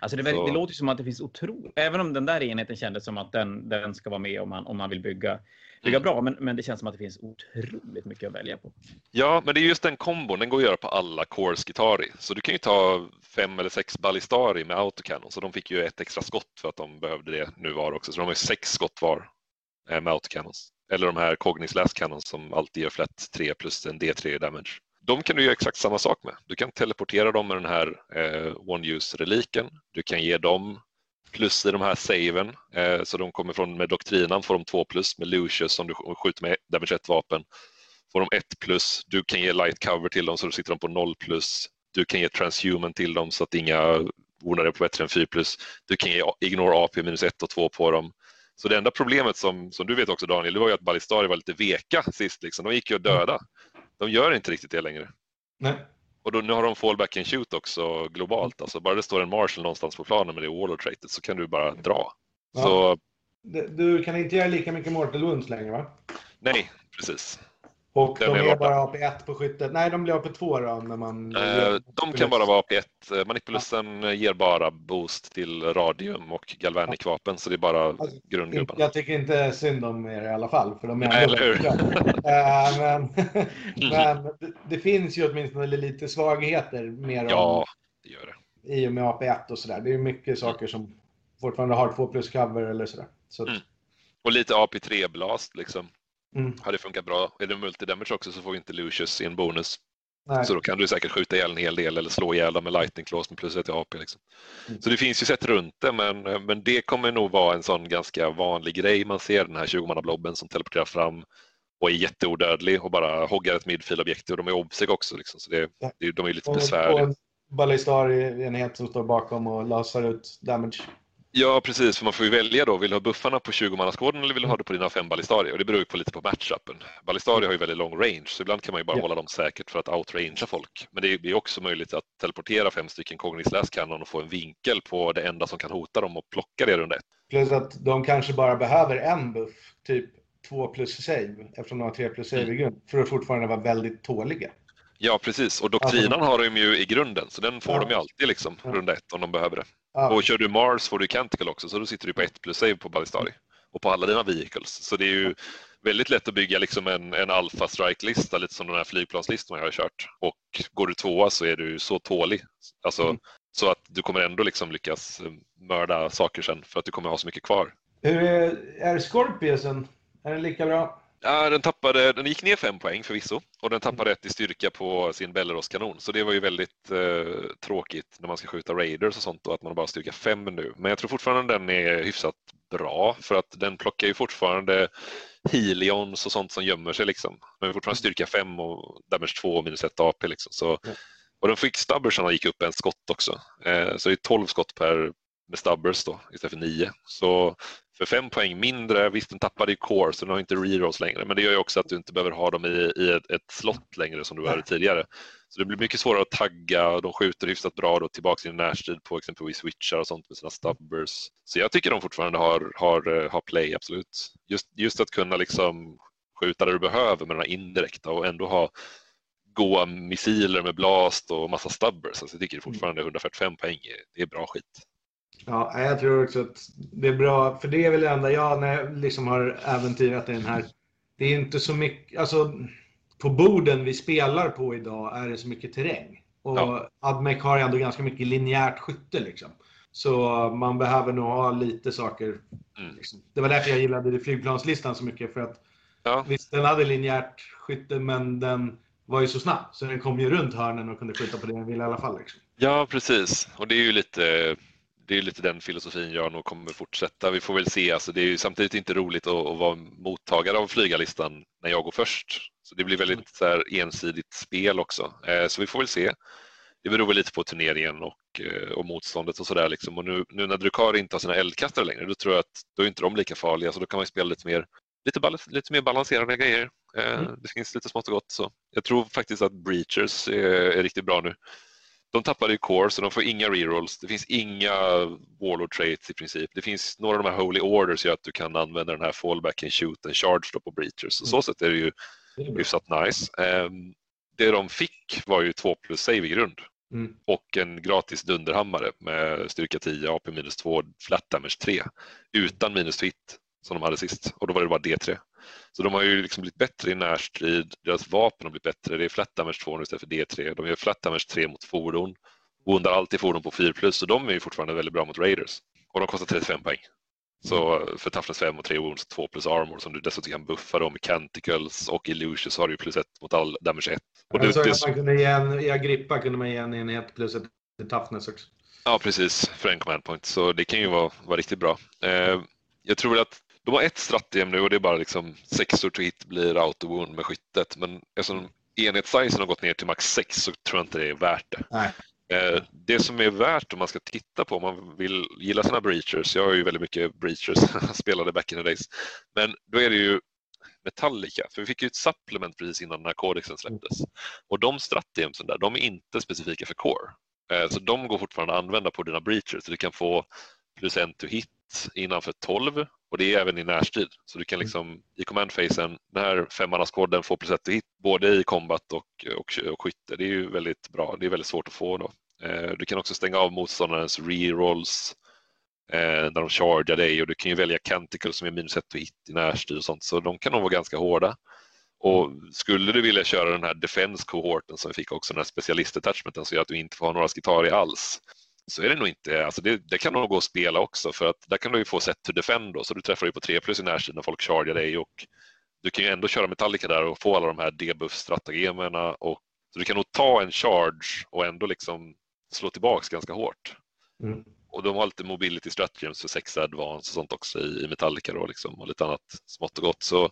Alltså det, det, låter som att det finns otroligt, även om den där enheten kändes som att den, den ska vara med om man, om man vill bygga bygga mm. bra, men, men det känns som att det finns otroligt mycket att välja på. Ja, men det är just den kombon, den går att göra på alla Cores Gitari. Så du kan ju ta fem eller sex Ballistari med autocannon, så de fick ju ett extra skott för att de behövde det nu var också, så de har ju sex skott var eh, med autocannons. Eller de här Cognis Last Cannons som alltid gör flat 3 plus en D3 damage. De kan du göra exakt samma sak med. Du kan teleportera dem med den här eh, One-Use-reliken. Du kan ge dem plus i de här saven. Eh, så de kommer från med doktrinan får de 2 plus med Lucius som du skjuter med damage 1 vapen. Får de 1 plus, du kan ge light cover till dem så då sitter de på 0 plus. Du kan ge transhuman till dem så att inga onödiga är på bättre än 4 plus. Du kan ge ignore AP minus 1 och 2 på dem. Så det enda problemet som, som du vet också Daniel, det var ju att Ballistari var lite veka sist. Liksom. De gick ju att döda. De gör inte riktigt det längre. Nej. Och då, nu har de fallback and shoot också globalt. Alltså bara det står en Marshall någonstans på planen med det Warlord traitet så kan du bara dra. Ja. Så... Du kan inte göra lika mycket Mortal Wounds längre va? Nej, precis. Och Den de är bara AP1 på skyttet. Nej, de blir AP2 då när man... Eh, De kan bara vara AP1. Eh, Manipulusen ger bara boost till radium och galvanicvapen så det är bara Alltså, grundgubbarna. Jag tycker inte synd om er i alla fall, för de är Nej, eller hur? Eh, Men, men det- det finns ju åtminstone lite svagheter mer Ja, om, det gör det. i och med AP1 och sådär. Det är mycket saker som fortfarande har 2 plus cover eller sådär. Så att, Mm. Och lite AP3 blast liksom. Mm, Hade funkat bra. Är det multidamage också så får inte Lucius en bonus. nej. Så då kan du säkert skjuta ihjäl en hel del eller slå ihjäl dem med lightning claws med plus ett i AP. Liksom. Mm. Så det finns ju sätt runt det men, men det kommer nog vara en sån ganska vanlig grej. Man ser den här 20-manna-blobben som teleporterar fram och är jätteodödlig och bara hoggar ett midfield-objekt och de är obseg också. Liksom. Så det, Ja. det, de är lite Och, och besvärliga. en ballistar-enhet som står bakom och lasar ut damage. Ja, precis. För man får ju välja då. Vill du ha buffarna på 20-mannaskåden eller vill du ha det på dina fem ballistarier? Och det beror ju på lite på matchupen. Ballistarier har ju väldigt lång range, så ibland kan man ju bara Ja. hålla dem säkert för att outrangea folk. Men det är ju också möjligt att teleportera fem stycken Cognis Kanon och få en vinkel på det enda som kan hota dem och plocka det runda ett. Plus att de kanske bara behöver en buff, typ 2 plus save, eftersom de har 3 plus save i grund, för att fortfarande vara väldigt tåliga. Ja, precis. Och doktrinan har de ju i grunden, så den får Ja. de ju alltid liksom, runda ett om de behöver det. Ja, Och kör du Mars får du Canticle också, så då sitter du på ett plus save på Ballistari och på alla dina vehicles. Så det är ju väldigt lätt att bygga liksom en, en alpha strike-lista, lite som den här flygplanslistan jag har kört. Och går du tvåa så är du så tålig. Alltså, Mm. Så att du kommer ändå liksom lyckas eh, mörda saker sen för att du kommer ha så mycket kvar. Hur är, är Scorpiusen? Är den lika bra? Ja, den, tappade, den gick ner fem poäng förvisso och den tappade ett i styrka på sin Belleros-kanon. Så det var ju väldigt eh, tråkigt när man ska skjuta Raiders och sånt och att man bara styrka fem nu. Men jag tror fortfarande den är hyfsat bra för att den plockar ju fortfarande Helions och sånt som gömmer sig liksom. Men fortfarande styrka fem och damage 2 och minus 1 AP liksom. Så, och den fick stubbersarna gick upp en skott också. Eh, så det är 12 skott per med stubbers då istället för 9. Så för fem poäng mindre, visst den tappade ju core så den har inte rerolls längre men det gör ju också att du inte behöver ha dem i, i ett, ett slott längre som du hade tidigare. Så det blir mycket svårare att tagga, de skjuter hyfsat bra då tillbaka i närstrid på exempelvis switchar och sånt med sina stubbers. Så jag tycker de fortfarande har, har, eh, har play, absolut. Just, just att kunna liksom skjuta där du behöver med de här indirekta och ändå ha goa missiler med blast och massa stubbers. Alltså jag tycker fortfarande 145 poäng, är- det är bra skit. Ja, jag tror också att det är bra, för det är väl det enda jag när jag liksom har äventyrat i den här. Det är inte så mycket, alltså på borden vi spelar på idag är det så mycket terräng. Och Ja. Admec har ändå ganska mycket linjärt skytte liksom. Så man behöver nog ha lite saker. Mm. Liksom. Det var därför jag gillade flygplanslistan så mycket. För att Ja. visst, den hade linjärt skytte, men den var ju så snabb. Så den kom ju runt hörnen och kunde skjuta på det den ville i alla fall. Liksom. Ja, precis. Och det är ju lite, det är lite den filosofin jag nog kommer fortsätta. Vi får väl se. Alltså, det är ju samtidigt inte roligt att, att vara mottagare av flygarlistan när jag går först. Så det blir väldigt så här, ensidigt spel också. Eh, så vi får väl se. Det beror väl lite på turneringen och, eh, och motståndet och sådär. Liksom. Och nu, nu när Drukari inte har sina eldkastare längre, då tror jag att då är inte de lika farliga. Så då kan man ju spela lite mer, lite, lite mer balanserade grejer. Eh, Mm. Det finns lite smått och gott. Så. Jag tror faktiskt att Breachers är, är riktigt bra nu. De tappade ju core så de får inga rerolls. Det finns inga warlord traits i princip. Det finns några av de här holy orders som gör att du kan använda den här fallback and shoot and charge då på breachers. Så, så sätt är det ju hyfsat nice. Ehm, det de fick var ju 2 plus save i grund Mm. och en gratis dunderhammare med styrka 10, AP minus 2, flat damage 3 utan minus hit som de hade sist och då var det bara D3. Så de har ju liksom blivit bättre i närstrid, deras vapen har blivit bättre. Det är flat damage 2 nu istället för D3. De gör flat damage 3 mot fordon, woundar alltid fordon på 4 plus så de är ju fortfarande väldigt bra mot raiders. Och de kostar 35 poäng. Så för toughness 5 och 3 wounds 2 plus armor som du dessutom kan buffa dem med canticles och illusions har du ju plus 1 mot all damage 1. Och det, såg det, man kunde ge en, i Agrippa kunde man ge en enhet plus ett ett toughness också. Ja, precis. För en command point. Så det kan ju vara, vara riktigt bra. Eh, jag tror väl att de har ett strattegem nu och det är bara liksom sexor to hit blir auto-wound med skyttet. Men eftersom enhetssizen har gått ner till max 6 så tror jag inte det är värt det. Nej. Eh, det som är värt om man ska titta på om man vill gilla sina breachers. Jag har ju väldigt mycket breachers, spelade back in the days. Men då är det ju Metallica, för vi fick ju ett supplement precis innan den här kodexen släpptes. Och de strategemsen där, de är inte specifika för core. Eh, Så de går fortfarande att använda på dina breachers. Så du kan få plus en to hit innanför 12 och det är även i närstrid. Så du kan mm. liksom i command-facen, den här femmannaskodden får plus ett hit både i combat och, och, och skytte. Det är ju väldigt bra. Det är väldigt svårt att få då. Eh, du kan också stänga av motståndarens rerolls eh, när de chargear dig och du kan ju välja Canticle som är minus ett hit i närstrid och sånt. Så de kan nog vara ganska hårda. Och skulle du vilja köra den här defense kohorten som vi fick också, den här specialist-attachmenten som gör att du inte får ha några skitari alls, så är det nog inte, alltså det, det, kan nog gå att spela också för att där kan du ju få set to defend då, så du träffar ju på 3 plus i närstrid när folk chargear dig och du kan ju ändå köra Metallica där och få alla de här debuff-stratagemerna och så du kan nog ta en charge och ändå liksom slå tillbaks ganska hårt. Mm. Och de har lite mobility stratagems för 6 advance och sånt också i, Metallica då liksom och lite annat smått och gott. Så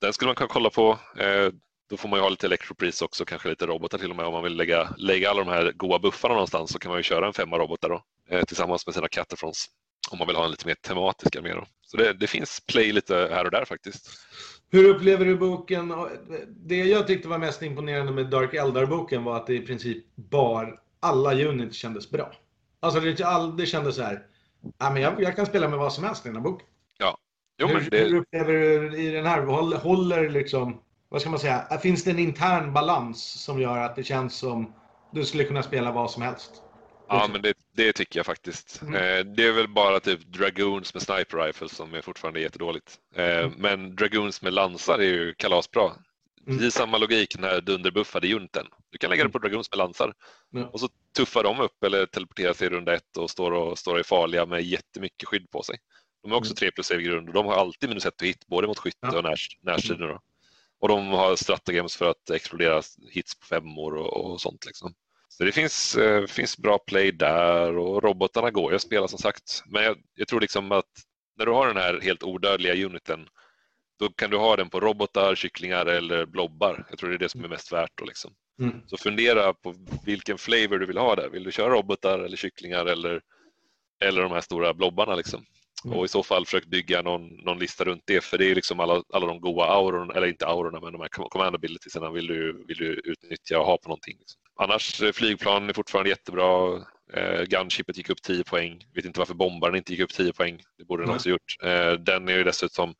den skulle man kunna kolla på. Eh, då får man ju ha lite elektropris också, kanske lite robotar till och med. Om man vill lägga, lägga alla de här goa buffarna någonstans så kan man ju köra en femma robotar då, eh, tillsammans med sina Catafrons. Om man vill ha en lite mer tematisk armé. Så det, det, finns play lite här och där faktiskt. Hur upplever du boken? Det jag tyckte var mest imponerande med Dark Eldar-boken var att det i princip bar alla units kändes bra. Alltså det, all, det kändes så här, ja, men jag, jag kan spela med vad som helst i den här boken. Ja. Jo, hur, det... hur upplever du i den här? Håller, håller liksom vad ska man säga, finns det en intern balans som gör att det känns som du skulle kunna spela vad som helst? Ja, men det, det tycker jag faktiskt. Mm. Eh, det är väl bara typ Dragoons med Sniper Rifles som är fortfarande jättedåligt. Eh, mm. Men Dragoons med lansar är ju kalasbra. Mm. Det är samma logik den här dunderbuffade junten. Du kan lägga det på mm. Dragoons med lansar mm. och så tuffar de upp eller teleporterar sig i runda ett och står och står är farliga med jättemycket skydd på sig. De är också mm. 3 plus i grund och de har alltid minus 1 hit både mot skytte och närstrid. Mm. Och de har strategems för att explodera hits på femmor och, och sånt. Liksom. Så det finns, eh, finns bra play där och robotarna går ju att spela som sagt. Men jag, jag, tror liksom att när du har den här helt odödliga uniten då kan du ha den på robotar, kycklingar eller blobbar. Jag tror det är det som är mest värt. Då, liksom. Mm. Så fundera på vilken flavor du vill ha där. Vill du köra robotar eller kycklingar eller, eller de här stora blobbarna? Liksom. Mm. Och i så fall försök bygga någon, någon lista runt det för det är liksom alla, alla de goa aurorna, eller inte aurorna men de här command abilitiesarna vill du, vill du utnyttja och ha på någonting. Liksom. Annars eh, flygplan är fortfarande jättebra. Eh, Gunshipet gick upp 10 poäng. Vet inte varför bombaren inte gick upp 10 poäng. Det borde den mm. också gjort. Eh, den är ju dessutom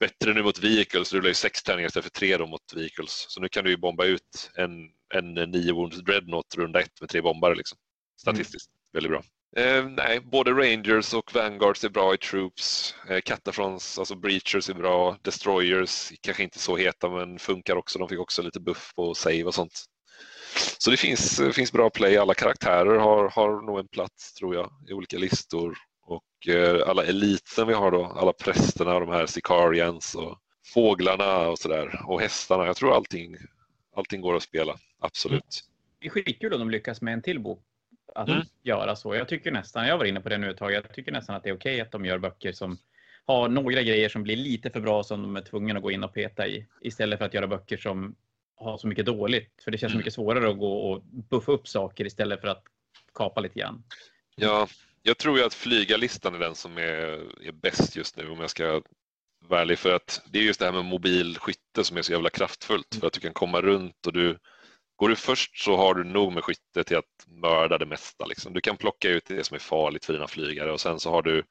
bättre nu mot vehicles. Du ju sex tärningar istället för tre då mot vehicles. Så nu kan du ju bomba ut en, en nio wounds dreadnought runda ett med tre bombare liksom. Statistiskt mm. väldigt bra. Eh, nej, både Rangers och Vanguards är bra i Troops. Eh, Catafrons, alltså Breachers är bra. Destroyers, kanske inte så heta men funkar också. De fick också lite buff på save och sånt. Så det finns, eh, finns bra play. Alla karaktärer har, har nog en plats tror jag i olika listor. Och eh, alla eliten vi har då, alla prästerna, de här Sicarians och fåglarna och sådär. Och hästarna. Jag tror allting, allting går att spela, absolut. Det är skitkul om de lyckas med en till bok att mm. göra så. Jag tycker nästan, jag var inne på det nu ett tag, jag tycker nästan att det är okej okay att de gör böcker som har några grejer som blir lite för bra som de är tvungna att gå in och peta i. Istället för att göra böcker som har så mycket dåligt. För det känns mm. mycket svårare att gå och buffa upp saker istället för att kapa lite grann. Ja, jag tror ju att flygarlistan är den som är, är bäst just nu om jag ska vara ärlig. För att det är just det här med mobilskytte som är så jävla kraftfullt. För att du kan komma runt och du Går du först så har du nog med skytte till att mörda det mesta. Liksom. Du kan plocka ut det som är farligt för dina flygare och sen så har du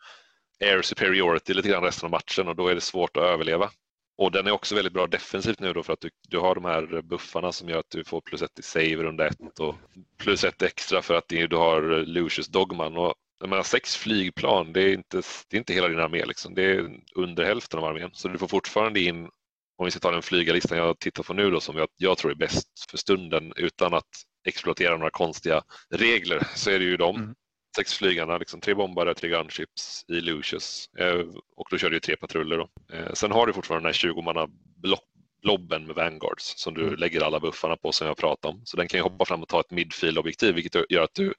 air superiority lite grann resten av matchen och då är det svårt att överleva. Och den är också väldigt bra defensivt nu då för att du, du har de här buffarna som gör att du får plus ett i save runda ett och plus ett extra för att du har Lucius Dogman. Och jag menar, sex flygplan, det är inte, det är inte hela din armé, liksom. det är under hälften av armén. Så du får fortfarande in om vi ska ta den flygarlistan jag tittar på nu då som jag, jag tror är bäst för stunden utan att exploatera några konstiga regler så är det ju de. Mm. Sex flygarna, liksom tre bombare, tre gunships i Lucius eh, och då kör du tre patruller. Då. Eh, sen har du fortfarande den här 20 manna blobben med Vanguards som du mm. lägger alla buffarna på som jag pratade om. Så den kan ju hoppa fram och ta ett midfield objektiv vilket gör att du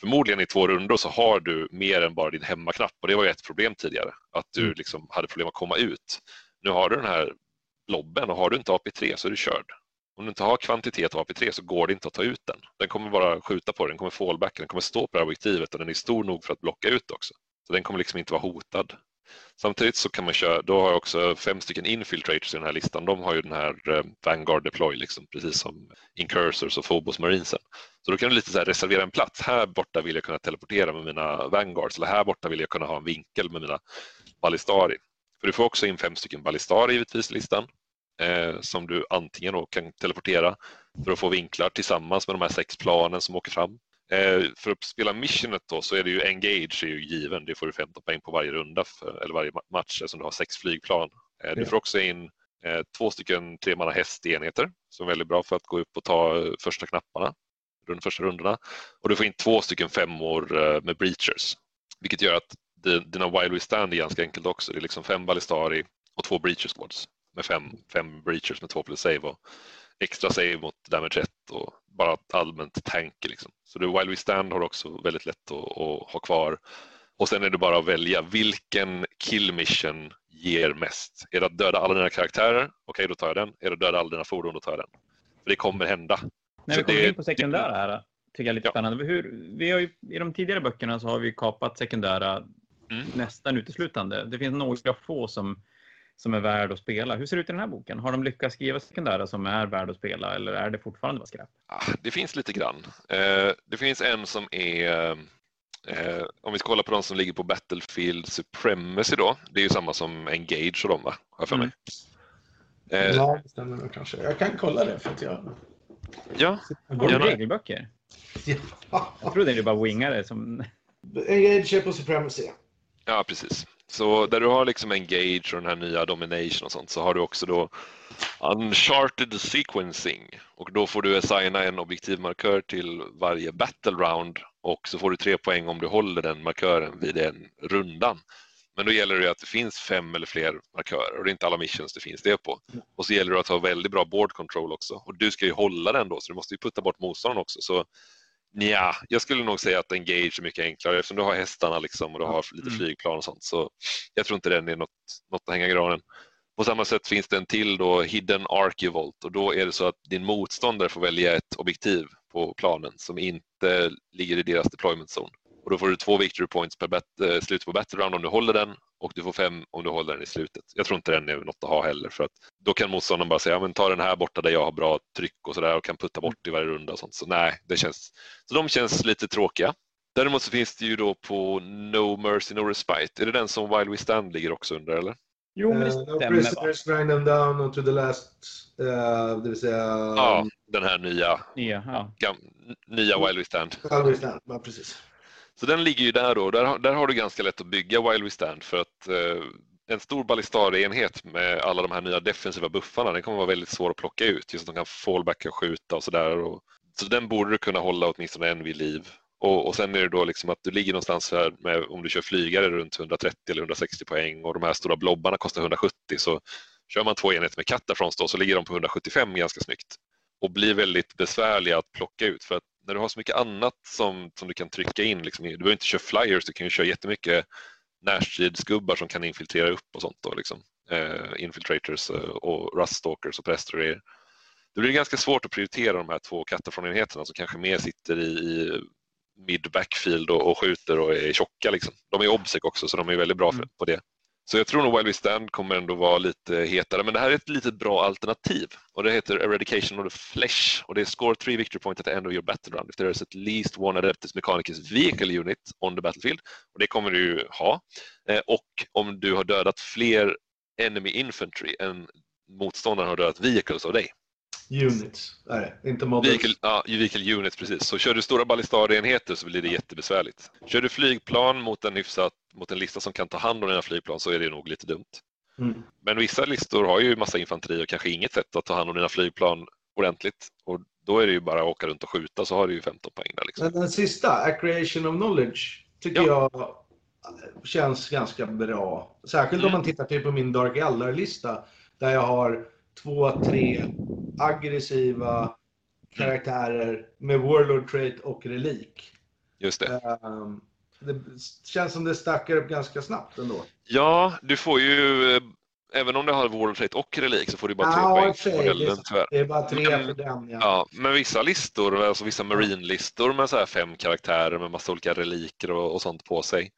förmodligen i två rundor så har du mer än bara din hemmaknapp och det var ju ett problem tidigare att du mm. liksom hade problem att komma ut. Nu har du den här blobben och har du inte AP3 så är du körd. Om du inte har kvantitet av AP3 så går det inte att ta ut den. Den kommer bara skjuta på dig, den kommer fallbacka, den kommer stå på det här objektivet och den är stor nog för att blocka ut också. Så den kommer liksom inte vara hotad. Samtidigt så kan man köra, då har jag också fem stycken infiltrators i den här listan. De har ju den här eh, Vanguard Deploy, liksom, precis som Incursors och Phobos Marinesen. Så då kan du lite så reservera en plats. Här borta vill jag kunna teleportera med mina Vanguards eller här borta vill jag kunna ha en vinkel med mina Ballistari. För du får också in fem stycken Ballistari givetvis i listan eh, som du antingen då kan teleportera för att få vinklar tillsammans med de här sex planen som åker fram. Eh, för att spela missionet då så är det ju Engage är ju given, det får du 15 poäng på varje runda för, eller varje match eftersom du har sex flygplan. Eh, du får också in eh, två stycken tremanna hästenheter som är väldigt bra för att gå upp och ta eh, första knapparna de första rundorna. Och du får in två stycken femmor eh, med breachers vilket gör att dina Wild Stand är ganska enkelt också. Det är liksom fem Ballistari och två breacher squads med fem, fem breachers med två plus save och extra save mot damage 1 och bara allmänt tank. Liksom. Så du Wild Stand har också väldigt lätt att, att, ha kvar. Och sen är det bara att välja vilken kill mission ger mest. Är det att döda alla dina karaktärer? Okej, okay, då tar jag den. Är det att döda alla dina fordon? Då tar jag den. För det kommer hända. När vi kommer det, in på sekundära här, tycker jag är lite ja. spännande. Hur, vi har ju, I de tidigare böckerna så har vi kapat sekundära mm. nästan uteslutande. Det finns några få som som är värd att spela. Hur ser det ut i den här boken? Har de lyckats skriva sekundära som är värd att spela eller är det fortfarande bara skräp? Det finns lite grann. Eh, det finns en som är eh, om vi ska kolla på de som ligger på Battlefield Supremacy då. Det är ju samma som Engage och de va? Har för mig. Mm. Eh, ja, det stämmer nog kanske. Jag kan kolla det för att jag... Ja. Går det regelböcker? Ja. Jag trodde det var wingare som... Engage är på Supremacy. Ja, precis. Så där du har liksom Engage och den här nya Domination och sånt så har du också då Uncharted Sequencing och då får du assigna en objektivmarkör till varje battle round och så får du tre poäng om du håller den markören vid den rundan. Men då gäller det att det finns fem eller fler markörer och det är inte alla missions det finns det på. Och så gäller det att ha väldigt bra board control också och du ska ju hålla den då så du måste ju putta bort motståndaren också. Så Ja, jag skulle nog säga att Engage är mycket enklare eftersom du har hästarna liksom och du har lite mm. flygplan och sånt. Så jag tror inte den är något, något att hänga i granen. På samma sätt finns det en till då, Hidden Archivolt och då är det så att din motståndare får välja ett objektiv på planen som inte ligger i deras deployment zone. Och då får du två victory points per bet, eh, slut på battle round om du håller den och du får fem om du håller den i slutet. Jag tror inte den är något att ha heller för att då kan motståndaren bara säga ja, men ta den här borta där jag har bra tryck och sådär och kan putta bort i varje runda och sånt. Så nej, det känns, så de känns lite tråkiga. Däremot så finns det ju då på No Mercy No Respite. Är det den som While We Stand ligger också under eller? Jo, men det stämmer. Uh, no prisoners grind them down to the last, uh, det vill säga... Ja, den här nya. Nya, ja. Gam, nya While We Stand. While We Stand, ja precis. Så den ligger ju där då. Där, där har du ganska lätt att bygga While We Stand för att eh, en stor ballistarienhet med alla de här nya defensiva buffarna, den kommer vara väldigt svår att plocka ut. Just att de kan fallbacka och skjuta och sådär. Så den borde du kunna hålla åtminstone en vid liv. Och, och sen är det då liksom att du ligger någonstans här med, om du kör flygare runt 130 eller 160 poäng och de här stora blobbarna kostar 170 så kör man två enheter med Catafrons då så ligger de på 175 ganska snyggt och blir väldigt besvärliga att plocka ut för att när du har så mycket annat som, som du kan trycka in, liksom, du behöver inte köra flyers, du kan ju köra jättemycket närstridsgubbar som kan infiltrera upp och sånt. Då, liksom. eh, infiltrators eh, och ruststalkers och präster och grejer. Det blir ganska svårt att prioritera de här två enheterna som kanske mer sitter i, i mid backfield och, och skjuter och är tjocka. Liksom. De är obsec också så de är väldigt bra för, mm. på det. Så jag tror nog Wild We Stand kommer ändå vara lite hetare, men det här är ett litet bra alternativ. Och det heter Eradication of the Flesh och det är score 3 victory point at the end of your battle round if there is at least one Adeptus Mechanicus vehicle unit on the battlefield och det kommer du ju ha. Eh, och om du har dödat fler enemy infantry än motståndaren har dödat vehicles av dig. Units är det, inte models. Vehicle, ja, vehicle units precis. Så kör du stora ballistarienheter så blir det jättebesvärligt. Kör du flygplan mot en hyfsat mot en lista som kan ta hand om dina flygplan så är det nog lite dumt. Mm. Men vissa listor har ju massa infanteri och kanske inget sätt att ta hand om dina flygplan ordentligt. Och då är det ju bara att åka runt och skjuta så har du ju 15 poäng där. Liksom. Den sista, Accreation of Knowledge, tycker ja. jag känns ganska bra. Särskilt mm. om man tittar till på min Dark Eldar-lista där jag har två, tre aggressiva karaktärer med Warlord Trait och Relik. Just det. Um, det känns som det stackar upp ganska snabbt ändå. Ja, du får ju, eh, även om du har Warlord Trait och Relik så får du bara tre ja, poäng för modellen tyvärr. Det är bara tre men, för den ja. ja. Men vissa listor, alltså vissa Marine-listor med så här fem karaktärer med massa olika reliker och, och sånt på sig.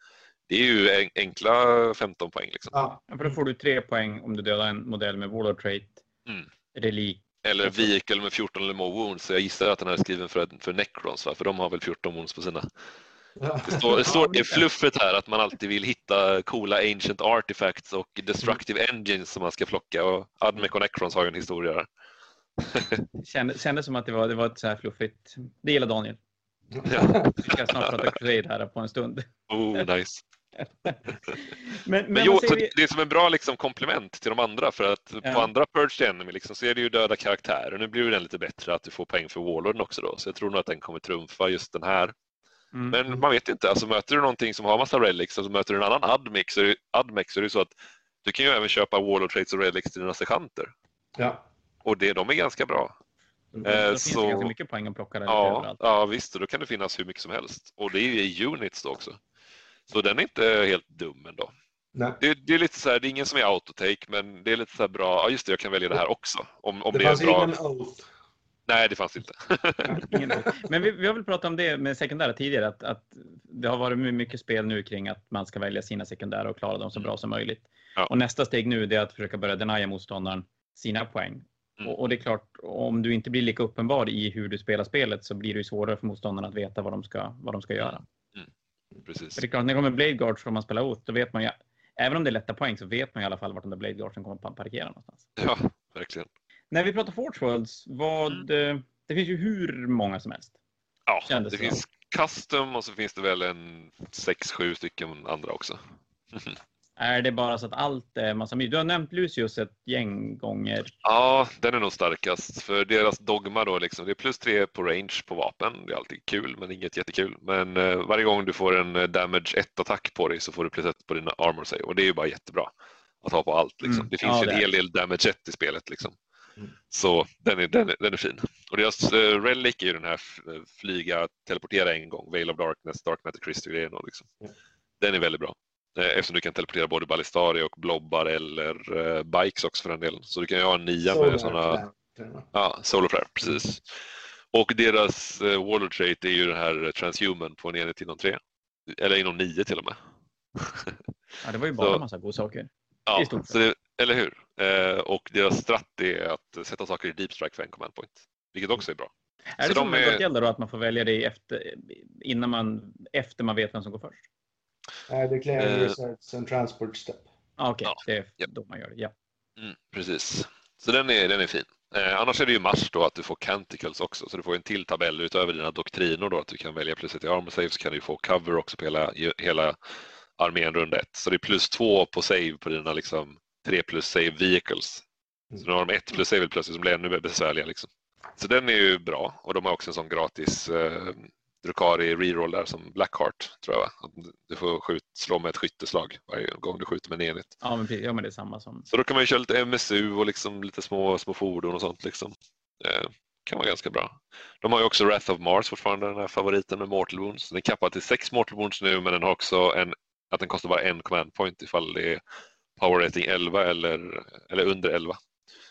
Det är ju enkla 15 poäng. Liksom. Ja. för då får du tre poäng om du dödar en modell med Warlord Trait, mm. relik eller vehicle med 14 eller more wounds. Så jag gissar att den här är skriven för, för Necrons, va? för de har väl 14 wounds på sina. Det står, det står i fluffet här att man alltid vill hitta coola ancient artifacts och destructive engines som man ska plocka och Admec och Necrons har ju en historia där. Kändes, kändes som att det var, det var ett så här fluffigt. Det gillar Daniel. Ja. Vi ska snart prata Crusade här på en stund. Oh, nice. Men, men, Men jo, vi? det är som en bra liksom, komplement till de andra för att Ja. på andra Purge Enemy liksom, så är det ju döda karaktärer. Nu blir den lite bättre att du får poäng för Warlorden också då, så jag tror nog att den kommer trumfa just den här. Mm. Men man vet inte, alltså möter du någonting som har massa relics och så möter du en annan admix så är det, admix, så är det så att du kan ju även köpa Warlord traits och relics till dina sekanter. Ja. Och det, de är ganska bra. Då Eh, finns så- det ganska mycket poäng att plocka där Ja, överallt. ja visst, och då kan det finnas hur mycket som helst. Och det är ju i units då också. Så den är inte helt dum ändå. Nej. Det, det är lite så här, det är ingen som är autotake, men det är lite så här bra, ja just det, jag kan välja det här också. Om, om Det det, är fanns bra. ingen oath. Nej, det fanns inte. Men vi, vi har väl pratat om det med sekundära tidigare, att, att det har varit my- mycket spel nu kring att man ska välja sina sekundära och klara dem så bra som möjligt. Ja. Och nästa steg nu är att försöka börja denia motståndaren sina poäng. Mm. Och, och det är klart, om du inte blir lika uppenbar i hur du spelar spelet så blir det ju svårare för motståndarna att veta vad de ska, vad de ska göra. Precis. För det är klart, när det kommer Blade Guards och man spelar Oath, då vet man ju, även om det är lätta poäng så vet man i alla fall vart de där Blade Guardsen kommer att parkera någonstans. Ja, verkligen. När vi pratar Forge Worlds, vad, eh, det finns ju hur många som helst. Ja, Kändes det det finns custom och så finns det väl en sex, sju stycken andra också. Är det bara så att allt är massa my- Du har nämnt Lucius ett gäng gånger. Ja, den är nog starkast. För deras dogma då, liksom, det är plus tre på range på vapen. Det är alltid kul, men inget jättekul. Men eh, varje gång du får en eh, damage 1-attack på dig så får du plus ett på dina armor save. Och det är ju bara jättebra att ha på allt. Liksom. Mm. Det finns Ja, ju en hel del damage 1 i spelet. Liksom. Mm. Så den är, den, är, den är fin. Och deras eh, relic är ju den här flyga, teleportera en gång, Veil of Darkness, Dark Matter Crystal-grejen. då, Liksom. Ja. Den är väldigt bra. Eh, Eftersom du kan teleportera både ballistari och blobbar eller eh, bikes också för den delen. Så du kan ju ha en nia med sådana Ja, Solar Flare, precis. Och deras eh, Warlord trait är ju den här Transhuman på en enhet inom tre. Eller inom nio till och med. Ja, det var ju bara Så- en massa godsaker. I Ja, så det, eller hur? Eh, och deras strat är att sätta saker i deep strike för en command point. Vilket också är bra. Är Så det de som med är- Gothgeld då, att man får välja det efter, innan man, efter man vet vem som går först? Nej, Declare Eh. Research and Transport Step. Ah, Okej, Ja, det är ja. då man gör det. Ja. Mm, precis. Så den är, den är fin. Eh, annars är det ju mars då att du får canticles också, så du får en till tabell utöver dina doktriner då att du kan välja plus ett i armor save så kan du få cover också på hela, hela armén runda ett. Så det är plus två på save på dina liksom tre plus save vehicles. Så nu har de ett plus save plötsligt som blir ännu mer besvärliga liksom. Så den är ju bra och de har också en sån gratis eh, Drukari där som Blackheart tror jag. va? Att Du får skjut, slå med ett skytteslag varje gång du skjuter med en enhet. Ja, men, ja, men det är samma som... Så då kan man ju köra lite MSU och liksom lite små, små fordon och sånt. Liksom. Eh, kan vara ganska bra. De har ju också Wrath of Mars fortfarande, den här favoriten med Mortal Wounds. Den är kappad till sex Mortal Wounds nu men den har också en, att den kostar bara en command point ifall det är Power Rating 11 eller, eller under 11.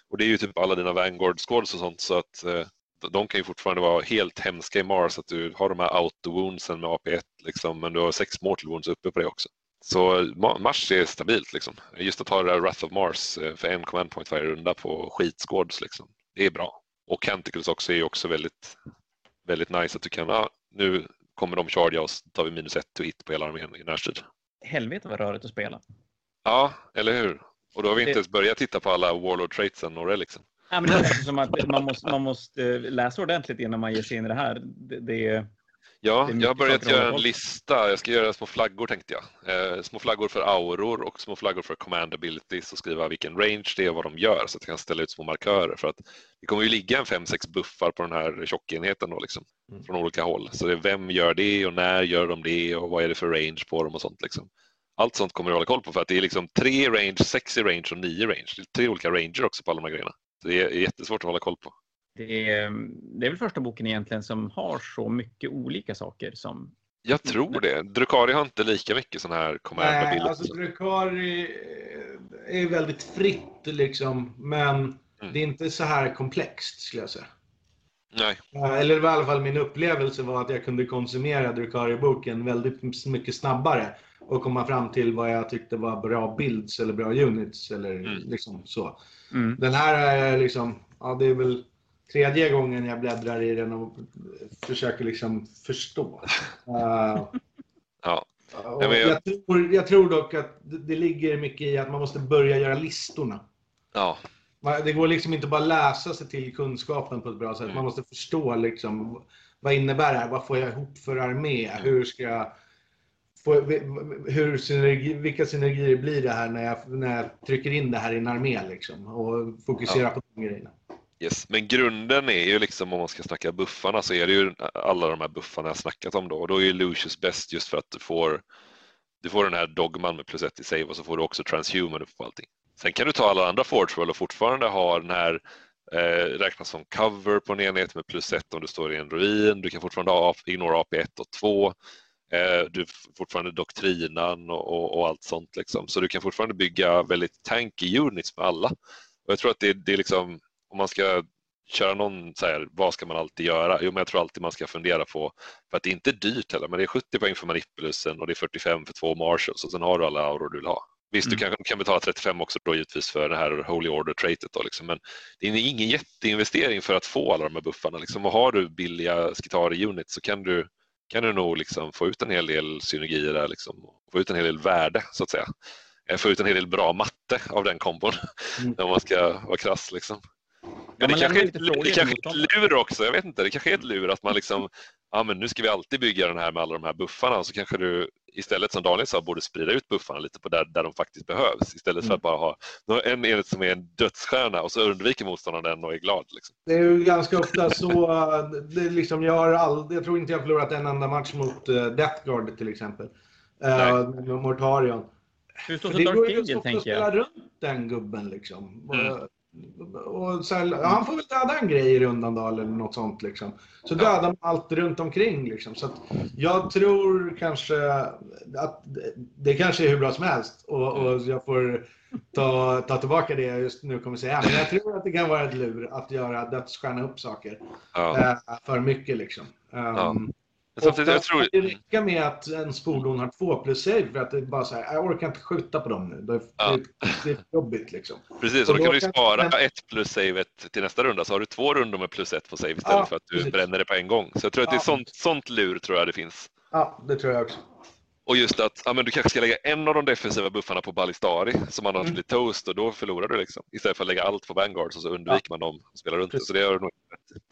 Och det är ju typ alla dina Vanguard Squads och sånt så att eh, de kan ju fortfarande vara helt hemska i Mars. Att du har de här auto-woundsen med AP1 liksom, men du har sex Mortal Wounds uppe på det också. Så Ma- Mars är stabilt. Liksom. Just att ha det där Wrath of Mars eh, för en command point varje runda på skitsquads. Liksom. Det är bra. Och Canticles också är ju också väldigt, väldigt nice. Att du kan, ja, nu kommer de chargea oss, då tar vi minus ett to hit på hela armén i närstrid. Helvete vad rörigt att spela. Ja, eller hur? Och då har vi inte Det- ens börjat titta på alla Warlord traitsen och relicsen. Ja, men det känns som att man måste, man måste eh, läsa ordentligt innan man ger sig in i det här. Det, det är, Ja, Det jag har börjat göra en lista. Jag ska göra små flaggor tänkte jag. Eh, små flaggor för auror och små flaggor för command abilities och skriva vilken range det är och vad de gör så att jag kan ställa ut små markörer. För att det kommer ju ligga en 5-6 buffar på den här tjockenheten då liksom, Mm. från olika håll. Så det är vem gör det och när gör de det och vad är det för range på dem och sånt. Liksom. Allt sånt kommer jag hålla koll på för att det är liksom tre range, sex i range och nio range. Det är tre olika ranger också på alla de här grejerna. Det är jättesvårt att hålla koll på. det, är, det är väl första boken egentligen som har så mycket olika saker som... Jag tror det. Drukari har inte lika mycket sån här command Nej, alltså Drukari är väldigt fritt liksom, men Mm. det är inte så här komplext skulle jag säga. Nej. Eh, Eller i alla fall min upplevelse var att jag kunde konsumera Drukari-boken väldigt mycket snabbare och komma fram till vad jag tyckte var bra builds eller bra units eller Mm. liksom så. Mm. Den här är liksom, ja det är väl tredje gången jag bläddrar i den och försöker liksom förstå. Och men jag- jag... tror, jag tror dock att det, ligger mycket i att man måste börja göra listorna. Ja, Det går liksom inte bara läsa sig till kunskapen på ett bra sätt. Mm. Man måste förstå liksom, vad innebär det här? Vad får jag ihop för armé? Mm. Hur ska jag... Hur synergi, vilka synergier blir det här när jag, när jag trycker in det här i en armé? Liksom, och fokusera på de grejerna. yes. Men grunden är ju liksom om man ska snacka buffarna så är det ju alla de här buffarna jag snackat om då och då är ju Lucius bäst just för att du får du får den här dogman med plus ett i save och så får du också transhuman upp på allting. Sen kan du ta alla andra forge roll och fortfarande ha den här eh, räknas som cover på en enhet med plus ett om du står i en ruin. Du kan fortfarande ha ignora AP1 och 2. Eh, du fortfarande doktrinan och, och, allt sånt. Liksom. Så du kan fortfarande bygga väldigt tanky units med alla. Och jag tror att det, det är liksom, om man ska köra någon så här, vad ska man alltid göra? Jo, men jag tror alltid man ska fundera på, för att det är inte dyrt heller, men det är 70 poäng för Manipulusen och det är 45 för två Marshalls och sen har du alla auror du vill ha. Visst, Mm. du kanske kan betala 35 också då givetvis för det här Holy Order-traitet då, liksom, men det är ingen jätteinvestering för att få alla de här buffarna. Liksom. Och har du billiga Skitari-units så kan du, kan du nog liksom få ut en hel del synergier där, liksom, få ut en hel del värde så att säga. Eh, Få ut en hel del bra matte av den kombon Mm. om man ska vara krass. Liksom. Men man det kanske, är det kanske är ett lur också, jag vet inte. Det kanske är ett lur att man liksom, ja men nu ska vi alltid bygga den här med alla de här buffarna. Så kanske du istället som Daniel sa borde sprida ut buffarna lite på där, där de faktiskt behövs. Istället för Mm. att bara ha en enhet som är en dödsstjärna och så undviker motståndaren den och är glad. Liksom. Det är ju ganska ofta så. eh, Det liksom, jag, har all, jag tror inte jag har förlorat en enda match mot uh, Death Guard till exempel. Nej. Uh, med Mortarion. Hur står För det det Dark går ju Angel, så att tänker spela jag? runt den gubben liksom. Mm. Och, så här, ja, han får väl döda en grej i rundan då eller något sånt liksom. Så dödar man allt runt omkring liksom. Så jag tror kanske att det- det kanske är hur bra som helst och, och jag får ta, ta tillbaka det jag just nu kommer säga. Men jag tror att det kan vara ett lur att göra dödsstjärna upp saker Ja. eh, för mycket liksom. Um, Ja. Samtidigt, jag tror, kan det räcka med att ens fordon har två plus save för att det är bara så här, jag orkar inte skjuta på dem nu. Det är, Ja. det, är jobbigt liksom. precis, och då då kan du kan- spara men- ett plus savet till nästa runda så har du två rundor med plus ett på save istället Ja, för att du precis. bränner det på en gång. Så jag tror att det är Ja. sånt, sånt lur tror jag det finns. Ja, det tror jag också. Och just att ja, men du kanske ska lägga en av de defensiva buffarna på Ballistari som annars Mm. blir toast och då förlorar du liksom. Istället för att lägga allt på Vanguards och så undviker man dem och spelar runt. Precis. Så det är, nog,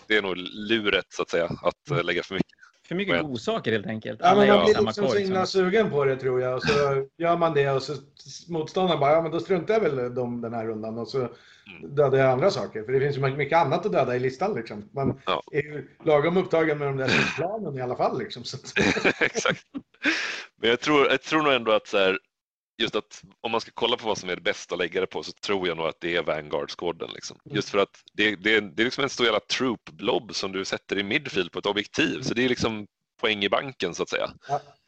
det är nog luret så att säga, att eh, lägga för mycket. För mycket Ja. godsaker helt enkelt. Ja, men man blir liksom så himla liksom. sugen på det tror jag. Och så gör man det och så motståndaren bara, ja men då struntar jag väl dem den här rundan och så Mm. dödar jag andra saker. För det finns ju mycket annat att döda i listan liksom. Man Ja. är ju lagom upptagen med de där planen i alla fall liksom. Exakt. Men jag tror, jag tror nog ändå att så här, just att om man ska kolla på vad som är det bästa att lägga det på så tror jag nog att det är Vanguard-skåden. Liksom. Mm. Just för att det, det, det är liksom en stor jävla troop-blob som du sätter i midfield på ett objektiv. Så det är liksom poäng i banken så att säga.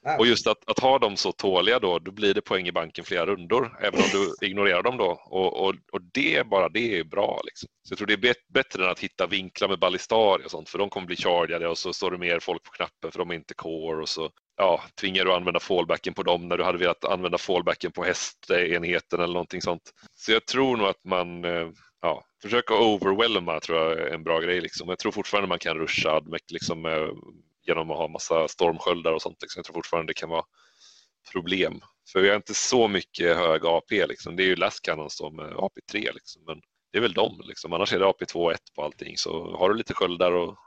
ja, Och just att, att ha dem så tåliga då, då blir det poäng i banken flera rundor, även om du ignorerar dem då. Och, och, och det, bara det är bra. Liksom. Så jag tror det är bättre än att hitta vinklar med ballistari och sånt, för de kommer bli chargade och så står det mer folk på knappen för de är inte core och så ja, tvingar du att använda fallbacken på dem när du hade velat använda fallbacken på hästenheten eller någonting sånt. Så jag tror nog att man eh, ja, försöka overwhelma tror jag är en bra grej. Liksom. Jag tror fortfarande man kan ruscha Admec liksom, eh, genom att ha massa stormsköldar och sånt. Liksom. Jag tror fortfarande det kan vara problem. För vi har inte så mycket hög AP. Liksom. Det är ju Last Cannons som eh, AP3. Liksom. Men det är väl dem. Liksom. Annars är det AP2 och 1 på allting. Så har du lite sköldar och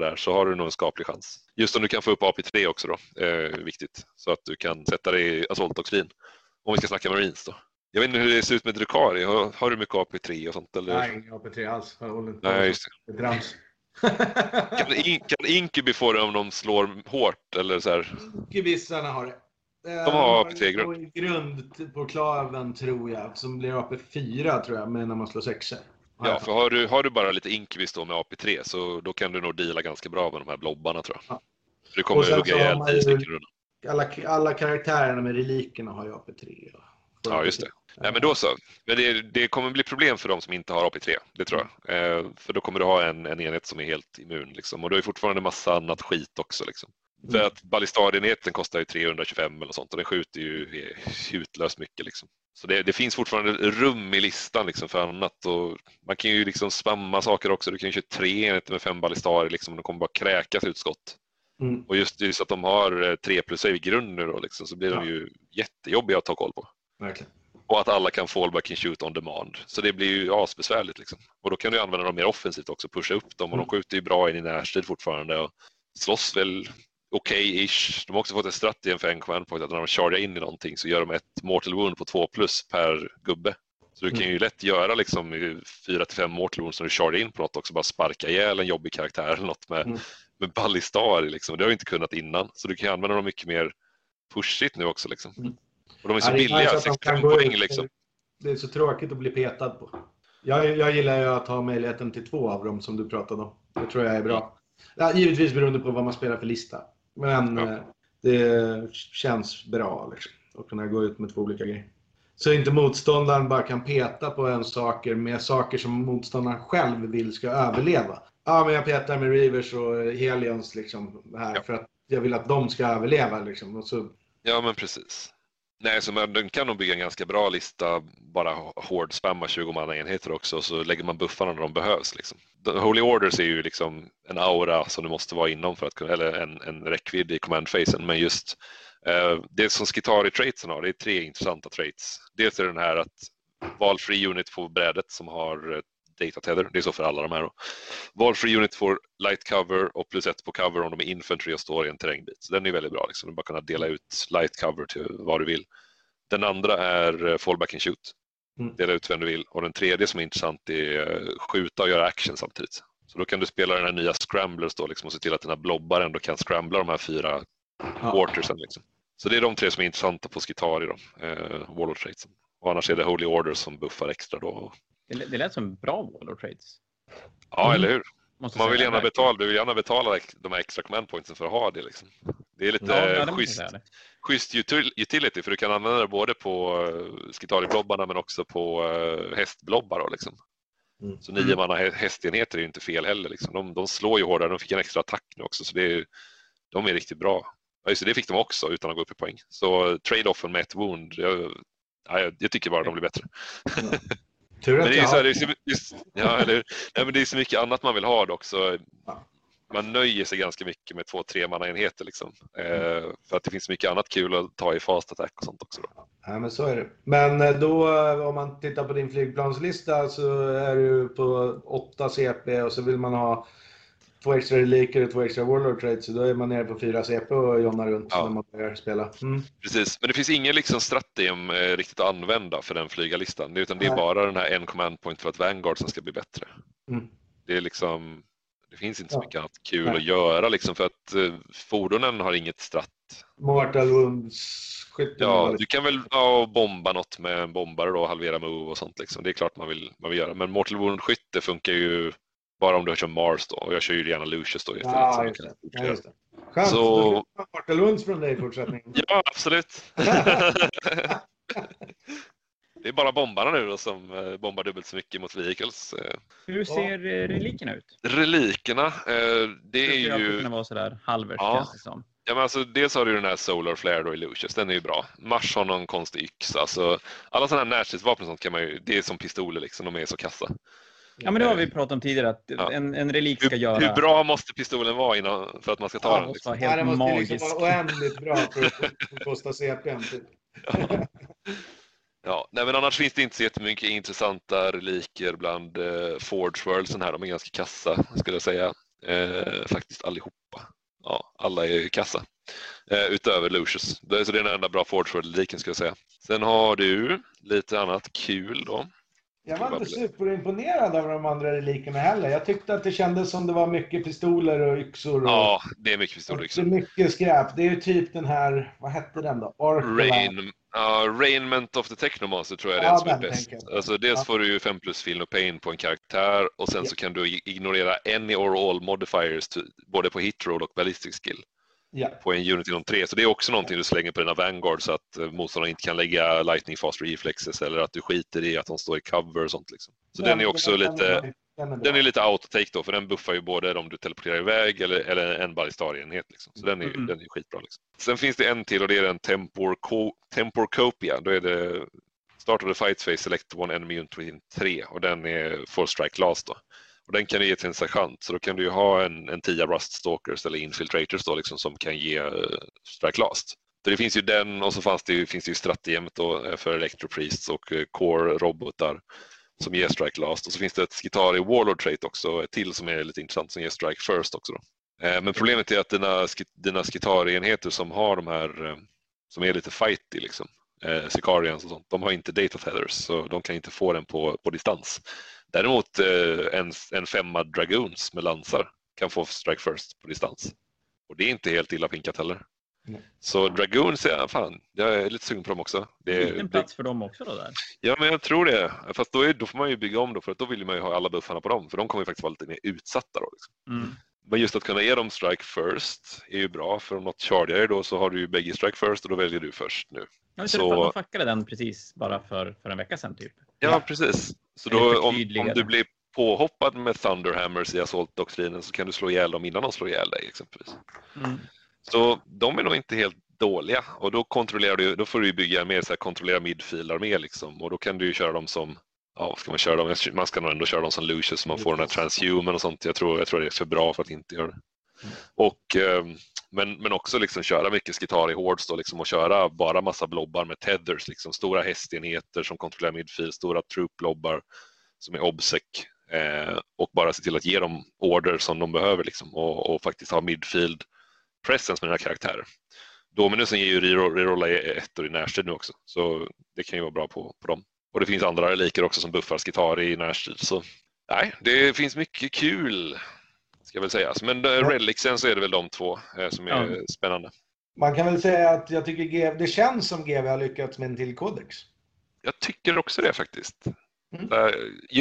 sådär så har du nog en skaplig chans. Just om du kan få upp AP3 också då, eh, viktigt. Så att du kan sätta dig i Assault-doktrin. Om vi ska snacka Marines då. Jag vet inte hur det ser ut med Drukari. Har, har du mycket AP3 och sånt? Eller? nej, ingen AP3 alls. Jag håller inte Nej, med just det. Drams. Kan, in, kan Incubi få det om de slår hårt? Eller så här? Inkubisarna har det. Eh, De har AP3-grund. en grund på klaven tror jag, som blir AP4 tror jag, men när man slår sexor. Ja, för har du, har du bara lite Incubis då med AP3 så då kan du nog deala ganska bra med de här blobbarna tror jag. Ja. För det kommer sen hugga ihjäl tio stycken rundan. alla, alla karaktärerna med relikerna har ju AP3. och- Ja, just det. Nej, men då så. Men det, det kommer bli problem för de som inte har AP3, det tror jag. Eh, för då kommer du ha en, en enhet som är helt immun. Liksom. Och du har ju fortfarande massa annat skit också. Liksom. För Mm. att ballistadienheten kostar ju 325 eller sånt och den skjuter ju hutlöst mycket. Liksom. Så det, det finns fortfarande rum i listan liksom, för annat. Och man kan ju liksom spamma saker också. Du kan ju köra tre enheter med fem ballistari liksom, och de kommer bara kräkas ut skott. Mm. Och just, just att de har 3 plus i grunden nu då, liksom, så blir ja. de ju jättejobbiga att ta koll på. Verkligen. Och att alla kan fallback and shoot on demand. Så det blir ju asbesvärligt. Liksom. Och då kan du använda dem mer offensivt också, pusha upp dem och mm. de skjuter ju bra in i närstrid fortfarande och slåss väl okej-ish. De har också fått en strat igen för en command point att när de chargar in i någonting så gör de ett mortal wound på 2 plus per gubbe. Så du kan ju mm. lätt göra liksom 4 till 5 mortal wounds när du chargar in på något också, bara sparka ihjäl en jobbig karaktär eller något med, mm. med ballistar liksom. Det har du inte kunnat innan. Så du kan använda dem mycket mer pushigt nu också liksom. Mm. Och de är så ja, billiga, 65 poäng ut. liksom. Det är så tråkigt att bli petad på. Jag, jag gillar ju att ha möjligheten till två av dem som du pratade om. Det tror jag är bra. Ja, givetvis beroende på vad man spelar för lista. Men ja. Eh, det känns bra liksom, att kunna gå ut med två olika grejer. Så inte motståndaren bara kan peta på en saker med saker som motståndaren själv vill ska överleva. Ja, men jag petar med Reavers och Helions liksom här ja. för att jag vill att de ska överleva liksom. Och så... Ja, men precis. Nej, så man, den kan nog bygga en ganska bra lista, bara hård spamma 20 manna enheter också, så lägger man buffarna när de behövs. Liksom. Holy Orders är ju liksom en aura som du måste vara inom för att kunna, eller en, en räckvidd i command-facen, men just eh, det som Skitari-traitsen har, det är tre intressanta traits. Dels är det den här att valfri unit på brädet som har eh, data tether, det är så för alla de här. Valfri unit får light cover och plus ett på cover om de är infantry och står i en terrängbit. Så den är väldigt bra, liksom. du bara kunna dela ut light cover till vad du vill. Den andra är eh, fallback and shoot, mm. dela ut vem du vill. Och den tredje som är intressant är eh, skjuta och göra action samtidigt. Så då kan du spela den här nya scramblers då liksom, och se till att dina blobbar ändå kan scrambla de här fyra quartersen. Liksom. Så det är de tre som är intressanta på Skitari, då, eh, Wall of Trades. Och annars är det Holy Order som buffar extra då. Det, det lät som bra Wall of Trades. Ja, mm. eller hur? Måste Man vill gärna betala, du vill gärna betala de här extra command pointsen för att ha det. Liksom. Det är lite ja, schysst, schysst utility för du kan använda det både på uh, Skitari-blobbarna men också på uh, hästblobbar. Då, liksom. Mm. Så nio mm. manna hästenheter är ju inte fel heller. Liksom. De, de, slår ju hårdare, de fick en extra attack nu också så det är, de är riktigt bra. Ja, just det, det fick de också utan att gå upp i poäng. Så trade-offen med ett wound, jag, jag, jag tycker bara de blir bättre. Mm. Tur att men det, är så, det, är så, ja, eller, nej, men det är så mycket annat man vill ha dock. Så. Man nöjer sig ganska mycket med två tre enheter liksom. Eh, för att det finns mycket annat kul att ta i fast attack och sånt också. Då. Ja, men så är det. Men eh, då om man tittar på din flygplanslista så är du på 8 CP och så vill man ha två extra reliker och två extra warlord trades, så då är man nere på fyra CP och jonna runt ja. när man börjar spela. Mm. Precis, men det finns ingen liksom strategem eh, riktigt att använda för den flygarlistan, utan det är Nej. bara den här en command point för att Vanguard som ska bli bättre. Mm. Det är liksom, det finns inte så mycket annat kul Nej. att göra liksom för att eh, fordonen har inget stratt. Mortal Wounds Ja, du kan väl ja, bomba något med en bombare då, halvera move och sånt liksom. Det är klart man vill, man vill göra, men Mortal Wound skytte funkar ju bara om du kör Mars då. Och jag kör ju gärna Lucius då istället. Ja, just det. Ja, just det. Skönt, så... då kan Marta Lunds från dig i fortsättningen. Ja, absolut. det är bara bombarna nu då som eh, bombar dubbelt så mycket mot vehicles. Eh. Hur ser ja. relikerna ut? Relikerna, eh, det är ju... kunna vara sådär halvvägs ja. känns det som. Ja, men alltså, dels har du den här Solar Flare då i Lucius, den är ju bra. Mars har någon konstig yxa. Alltså, alla sådana här närstridsvapen sånt kan man ju, det är som pistoler liksom, de är så kassa. Ja, men det har vi pratat om tidigare, att ja. en, en relik ska hur, göra... Hur bra måste pistolen vara innan, för att man ska ta ja, den? Liksom? Helt ja, den måste magisk. liksom vara oändligt bra för att kosta CPn. Typ. Ja. ja, nej, men annars finns det inte så jättemycket intressanta reliker bland eh, Forge Worldsen här. De är ganska kassa, skulle jag säga. Eh, faktiskt allihopa. Ja, alla är kassa. Eh, utöver Lucius. Så det är den enda bra Forge World-reliken, skulle jag säga. Sen har du lite annat kul då. Jag var inte superimponerad av de andra relikerna heller. Jag tyckte att det kändes som det var mycket pistoler och yxor. Och, ja, det är mycket pistoler och yxor. Det är mycket skräp. Det är ju typ den här, vad hette den då? Rain, uh, Rainment of the Technomaster tror jag är ja, den som är bäst. Alltså, dels ja. får du ju 5 plus feel och pain på en karaktär och sen ja. så kan du ignorera any or all modifiers både på hit roll och ballistic skill ja. på en Unity inom 3. Så det är också någonting du slänger på dina Vanguard så att eh, motståndarna inte kan lägga Lightning Fast Reflexes eller att du skiter i att de står i cover och sånt. Liksom. Så den, den är också den, lite den, är lite autotake då, för den buffar ju både om du teleporterar iväg eller, eller en ballistarienhet. Liksom. Så den är, mm. den är skitbra. Liksom. Sen finns det en till och det är en Tempor, Temporcopia. Då är det Start of the fight phase, select one enemy unit within 3 och den är full strike last då. Och den kan du ge till en sergeant, så då kan du ju ha en, en tia Rust Stalkers eller Infiltrators då, liksom, som kan ge uh, Strike Last. Så det finns ju den och så fanns det, finns det ju Stratiemet då eh, Electro för Electropriests och eh, Core-robotar som ger Strike Last. Och så finns det ett Skitari Warlord Trait också, ett till som är lite intressant som ger Strike First också. Då. Men problemet är att dina, dina Skitari-enheter som har de här som är lite fighty, liksom, eh, Sicarians och sånt, de har inte data feathers så de kan inte få den på, på distans. Däremot eh, en, en femma Dragoons med lansar kan få strike first på distans. Och det är inte helt illa pinkat heller. Mm. Så Dragoons, ja, fan, jag är lite sugen på dem också. Det är en plats det... för dem också då där? Ja, men jag tror det. Fast då, är, då får man ju bygga om då, för då vill man ju ha alla buffarna på dem, för de kommer ju faktiskt vara lite mer utsatta då. Liksom. Mm. Men just att kunna ge dem strike first är ju bra, för om något dig då så har du ju bägge strike first och då väljer du först nu. Ja, så... De fuckade den precis bara för, för en vecka sedan typ. Ja, precis. Så då, om, om du blir påhoppad med Thunderhammers i Assault-doktrinen så kan du slå ihjäl dem innan de slår ihjäl dig exempelvis. Mm. Så de är nog inte helt dåliga och då kontrollerar du, då får du bygga mer så här, kontrollera midfield-armé liksom och då kan du ju köra dem som ja, ska man köra dem? Man ska nog ändå köra dem som Lucius så man får den här transhuman och sånt. Jag tror, jag tror det är för bra för att inte göra det. Mm. Och, ehm, men, men också liksom köra mycket skitari hordes då, liksom, och köra bara massa blobbar med tethers, liksom, stora hästenheter som kontrollerar midfield, stora troop-blobbar som är obsec eh, och bara se till att ge dem order som de behöver liksom, och, och faktiskt ha midfield presence med dina karaktärer. Dominusen ger ju rerolla ettor i närstrid nu också, så det kan ju vara bra på, på dem. Och det finns andra reliker också som buffar Skitari i närstrid. Så nej, det finns mycket kul ska väl sägas. Men ja. relicsen så är det väl de två eh, som är ja. spännande. Man kan väl säga att jag tycker GV, det känns som GV har lyckats med en till kodex. Jag tycker också det faktiskt. Mm.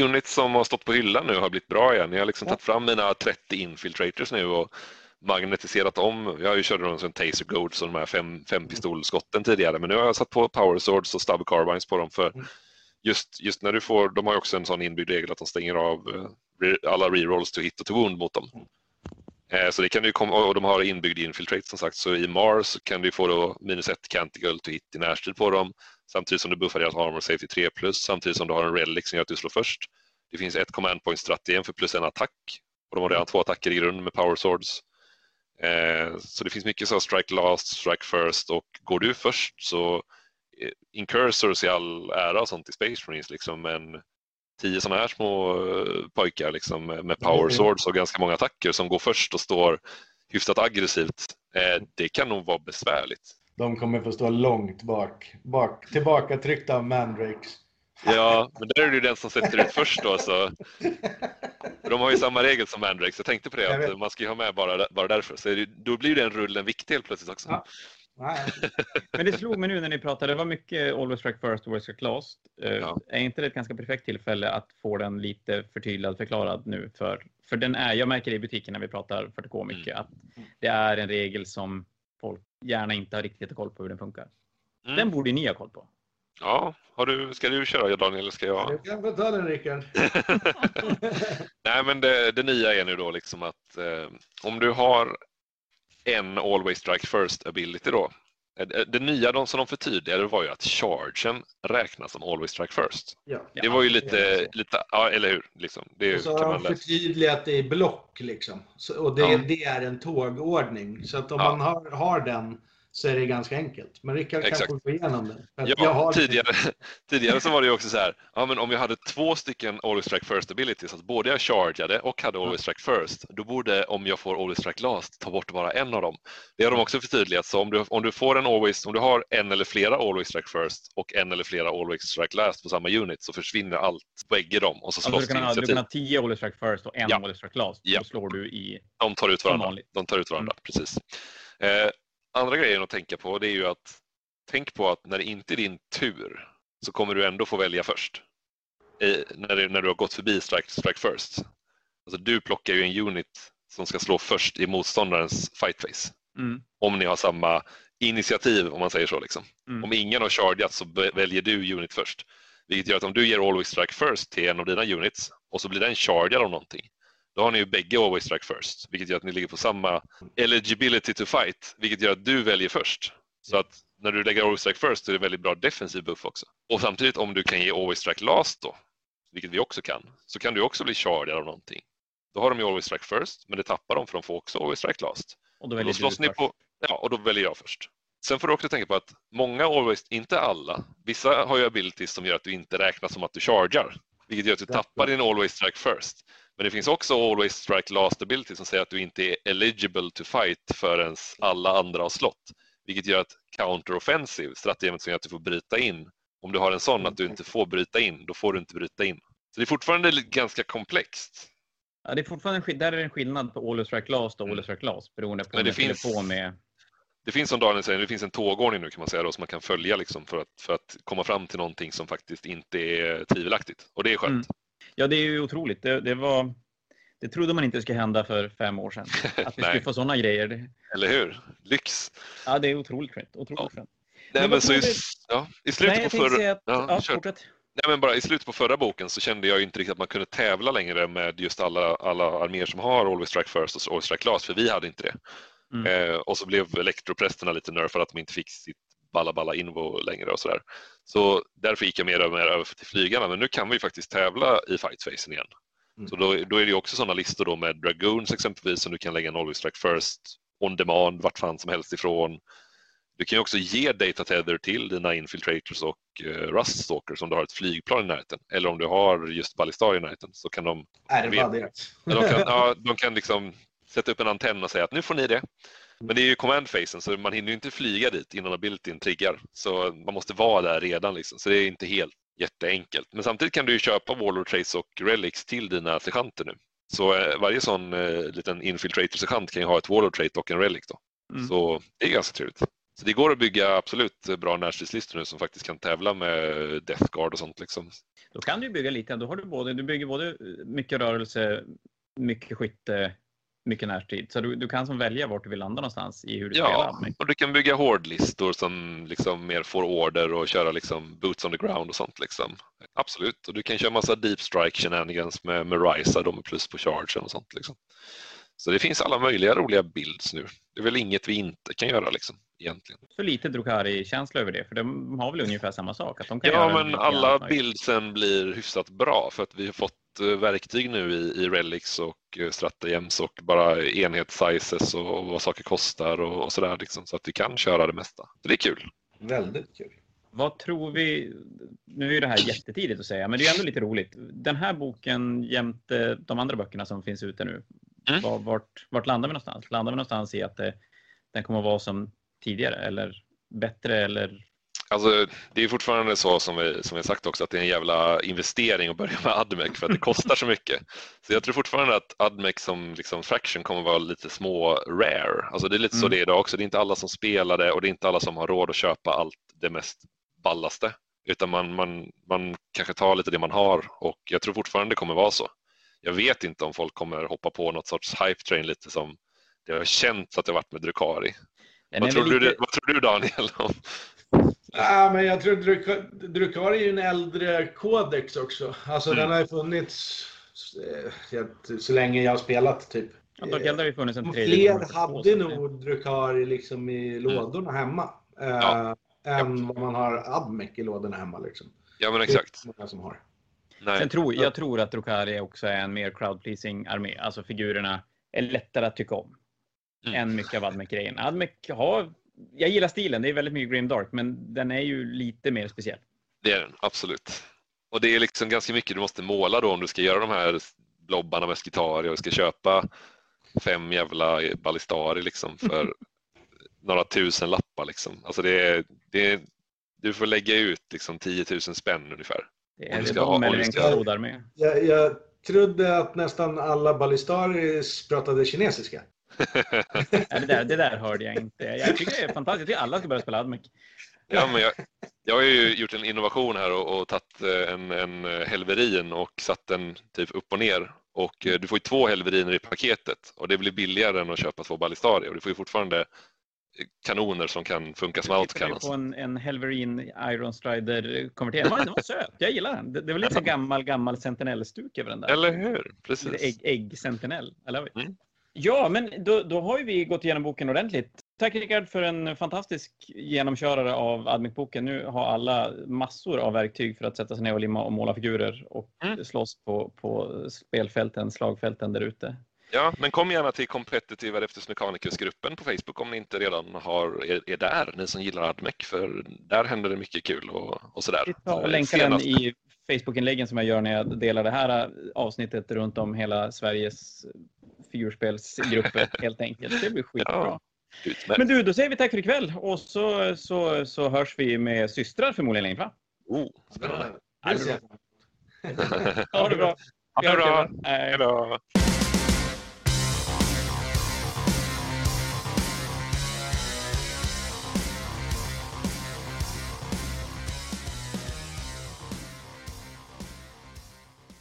Units som har stått på hyllan nu har blivit bra igen. Jag har liksom ja. tagit fram mina 30 infiltrators nu och magnetiserat om. Jag har ju kört runt som Taser Goats och de här fem, fem pistolskotten tidigare men nu har jag satt på Power Swords och Stub Carbines på dem för mm just, just när du får, de har ju också en sån inbyggd regel att de stänger av eh, alla rerolls to hit och to wound mot dem. Eh, så det kan du komma, och de har inbyggd infiltrate som sagt, så i Mars kan du få då minus ett canticle to hit i närstrid på dem samtidigt som du buffar deras armor safety 3 plus samtidigt som du har en relic som gör att du slår först. Det finns ett command point strategen för plus en attack och de har redan två attacker i grund med power swords. Eh, så det finns mycket så strike last, strike first och går du först så incursors i all ära och sånt i Space Marines, liksom, men tio sådana här små eh, pojkar liksom, med power swords och ganska många attacker som går först och står hyfsat aggressivt, eh, det kan nog vara besvärligt. De kommer få stå långt bak, bak tillbaka tryckta av Mandrakes. Ja, men där är det ju den som sätter ut först då. Så. De har ju samma regel som Mandrakes. Jag tänkte på det, att man ska ju ha med bara, bara därför. Så det, då blir den rullen viktig helt plötsligt också. Ja. Men det slog mig nu när ni pratade, det var mycket Always Strike First, Always Strike Last. Eh, ja. Är inte det ett ganska perfekt tillfälle att få den lite förtydligad, förklarad nu? För, för den är, jag märker det i butiken när vi pratar 40K mycket, mm. att det är en regel som folk gärna inte har riktigt koll på hur den funkar. Mm. Den borde ni ha koll på. Ja, har du, ska du köra Daniel eller ska jag? Du kan få ta den Rickard. Nej men det, det nya är nu då liksom att eh, om du har en Always Strike First ability då. Eh, eh, det nya de som de förtydligade var ju att chargen räknas som Always Strike First. Ja. Det var ju lite, lite ja, eller hur? Liksom. Det och så har de förtydligat det i block liksom. Så, och det, ja. det, är en tågordning. Så att om ja. man har, har den så är det ganska enkelt. Men Rickard kan få igenom det. Ja, tidigare, tidigare så var det ju också så här, ja, men om jag hade två stycken Always Strike First abilities, alltså både jag chargeade och hade Always Strike First, då borde, om jag får Always Strike Last, ta bort bara en av dem. Det har de också förtydligat, så om du, om du får en Always, om du har en eller flera Always Strike First och en eller flera Always Strike Last på samma unit så försvinner allt, bägge dem och så slåss alltså, du, kan ha, du kan ha tio Always Strike First och en ja. Always Strike Last, ja. då slår du i... De tar ut varandra, de tar ut varandra mm. precis. Eh, andra grejen att tänka på det är ju att tänk på att när det inte är din tur så kommer du ändå få välja först. I, när, det, när du har gått förbi strike, strike first. Alltså du plockar ju en unit som ska slå först i motståndarens fight face. Mm. Om ni har samma initiativ om man säger så. Liksom. Mm. Om ingen har chargeat så väljer du unit först. Vilket gör att om du ger always strike first till en av dina units och så blir den chargad av någonting då har ni ju bägge always strike first, vilket gör att ni ligger på samma eligibility to fight, vilket gör att du väljer först. Så att när du lägger always strike first så är det väldigt bra defensiv buff också. Och samtidigt om du kan ge always strike last då, vilket vi också kan, så kan du också bli chargad av någonting. då har de ju Always Strike First, men det tappar de för de får också Always Strike Last. Och då Och väljer då slåss ni först. på, ja, och då väljer jag först. Sen får du också tänka på att många Always, inte alla, vissa har ju abilities som gör att du inte räknas som att du chargar, vilket gör att du tappar din Always Strike First. Men det finns också Always Strike Last ability som säger att du inte är eligible to fight förrän alla andra har slått, vilket gör att counter-offensive, strategemet som gör att du får bryta in, om du har en sån att du inte får bryta in, då får du inte bryta in. Så det är fortfarande ganska komplext. Ja, det är fortfarande där är det en skillnad på All Strike Last och All Strike Last beroende på om jag fyller finns- på med Det finns som Daniel säger, det finns en tågordning nu kan man säga då, som man kan följa liksom för, att, för att komma fram till någonting som faktiskt inte är tvivelaktigt. Och det är skönt. Mm. Ja, det är ju otroligt. Det, det, var, det trodde man inte skulle hända för fem år sedan. Att vi skulle få sådana grejer. Eller hur? Lyx! Ja, det är otroligt skönt. Otroligt Ja. Nej, Men men så i, ja, i slutet Nej, på förra... att... Ja, Ja. Nej, men bara i slutet på förra boken så kände jag ju inte riktigt att man kunde tävla längre med just alla, alla arméer som har Always Strike First och Always Strike Last, för vi hade inte det. Mm. Eh, och så blev elektroprästerna lite nerfade att de inte fick sitt balla balla invo längre och sådär. Så därför gick jag mer och mer över till flygarna, men nu kan vi faktiskt tävla i fightfacen igen. Mm. Så då, då är det också sådana listor då med Dragoons exempelvis som du kan lägga en Always Strike First on demand vart fan som helst ifrån. Du kan ju också ge data tether till dina infiltrators och uh, rust stalkers om du har ett flygplan i närheten. Eller om du har just ballistar i närheten så kan de, Ärva det. de kan, ja, de kan liksom sätta upp en antenn och säga att nu får ni det. Men det är ju command facen så man hinner ju inte flyga dit innan abilityn triggar. Så man måste vara där redan liksom. Så det är inte helt jätteenkelt. Men samtidigt kan du ju köpa Warlord Trace och Relics till dina sergeanter nu. Så eh, varje sån eh, liten infiltrator-sergeant kan ju ha ett Warlord Trait och en Relic då. Mm. Så det är ganska trevligt. Så det går att bygga absolut bra närstridslistor nu som faktiskt kan tävla med Death Guard och sånt liksom. Då kan du bygga lite. Då har du, både, du bygger både mycket rörelse, mycket skytte, mycket närstrid. Så du, du kan som välja vart du vill landa någonstans i hur du Ja, spelar. Men, och du kan bygga hårdlistor som liksom mer får order och köra liksom boots on the ground och sånt. Liksom. Absolut, och du kan köra massa deep strike shenanigans med, med Ryza, de är plus på chargen och sånt. Liksom. Så det finns alla möjliga roliga builds nu. Det är väl inget vi inte kan göra liksom, egentligen. för lite Drukari-känsla över det. För de har väl ungefär samma sak. Att de kan Ja, göra men alla bildsen blir hyfsat bra för att vi har fått verktyg nu i, i Relics och eh, Stratagems och bara enhetssizes och, och vad saker kostar och, och sådär liksom, så att vi kan köra det mesta. Så det är kul. Väldigt kul. Vad tror vi? Nu är ju det här jättetidigt att säga, men det är ändå lite roligt. Den här boken jämte de andra böckerna som finns ute nu. Mm. Var, vart, vart landar vi någonstans? Landar vi någonstans i att det, den kommer att vara som tidigare eller bättre eller? Alltså, det är fortfarande så som vi, som vi sagt också att det är en jävla investering att börja med Admec för att det kostar så mycket. Så jag tror fortfarande att Admec som liksom fraction kommer vara lite små rare. Alltså det är lite så Mm. det är idag också. Det är inte alla som spelar det och det är inte alla som har råd att köpa allt det mest ballaste. Utan man, man, man kanske tar lite det man har och jag tror fortfarande det kommer vara så. Jag vet inte om folk kommer hoppa på något sorts hype train lite som det har känts att det har varit med Drukari. Den Vad tror, väl du, lite- vad tror du Daniel? Ja, men jag tror Drukari är ju en äldre kodex också. Alltså Mm. den har ju funnits eh, så länge jag har spelat typ. Eldar har ju funnits en tredje Fler hade det- nog Drukari liksom i lådorna hemma. Eh, Ja. Än vad man har Admec i lådorna hemma. Liksom. ja men Det exakt. är många som har. Nej. Sen tror, jag tror att Drukari också är en mer crowd-pleasing armé. Alltså figurerna är lättare att tycka om. Mm. Än mycket av Admec-grejen. Admec har... Jag gillar stilen, det är väldigt mycket Grim Dark, men den är ju lite mer speciell. Det är den, absolut. Och det är liksom ganska mycket du måste måla då om du ska göra de här blobbarna med Skitari och du ska köpa fem jävla ballistari liksom för några tusen lappar. Liksom. Alltså det är, det är, du får lägga ut liksom 10 000 spänn ungefär. Det är du det ska de ha- eller du en ska- klodarmé. Jag, jag trodde att nästan alla Ballistaris pratade kinesiska. Det, där, det där hörde jag inte. Jag tycker det är fantastiskt. Jag tycker alla ska börja spela Admec. Ja, men jag, jag har ju gjort en innovation här och, och tagit eh, en, en helverin och satt den typ upp och ner. Och eh, du får ju två helveriner i paketet och det blir billigare än att köpa två ballistari och du får ju fortfarande eh, kanoner som kan funka som Jag ju outcannons. på en, en Helverine Iron Strider konverterad. Den var, den var söt. Jag gillar den. Det, det var lite så gammal, gammal sentinellstuk över den där. Eller hur? Precis. ägg, ägg sentinell. I love it. Mm. Ja, men då, då har ju vi gått igenom boken ordentligt. Tack Rickard för en fantastisk genomkörare av Admic-boken. Nu har alla massor av verktyg för att sätta sig ner och limma och måla figurer och mm. slåss på, på spelfälten, slagfälten där ute. Ja, men kom gärna till Competitive Adeptus Mechanicus-gruppen på Facebook om ni inte redan har, är, är där, ni som gillar Admec, för där händer det mycket kul och, och sådär. Vi tar och länkar den i Facebook-inläggen som jag gör när jag delar det här avsnittet runt om hela Sveriges figurspelsgrupper helt enkelt. Det blir skitbra. Ja. Utmärkt. Men du, då säger vi tack för ikväll och så, så, så hörs vi med systrar förmodligen längre fram. Oh, spännande. Ha det bra. Ha det bra. Hej då.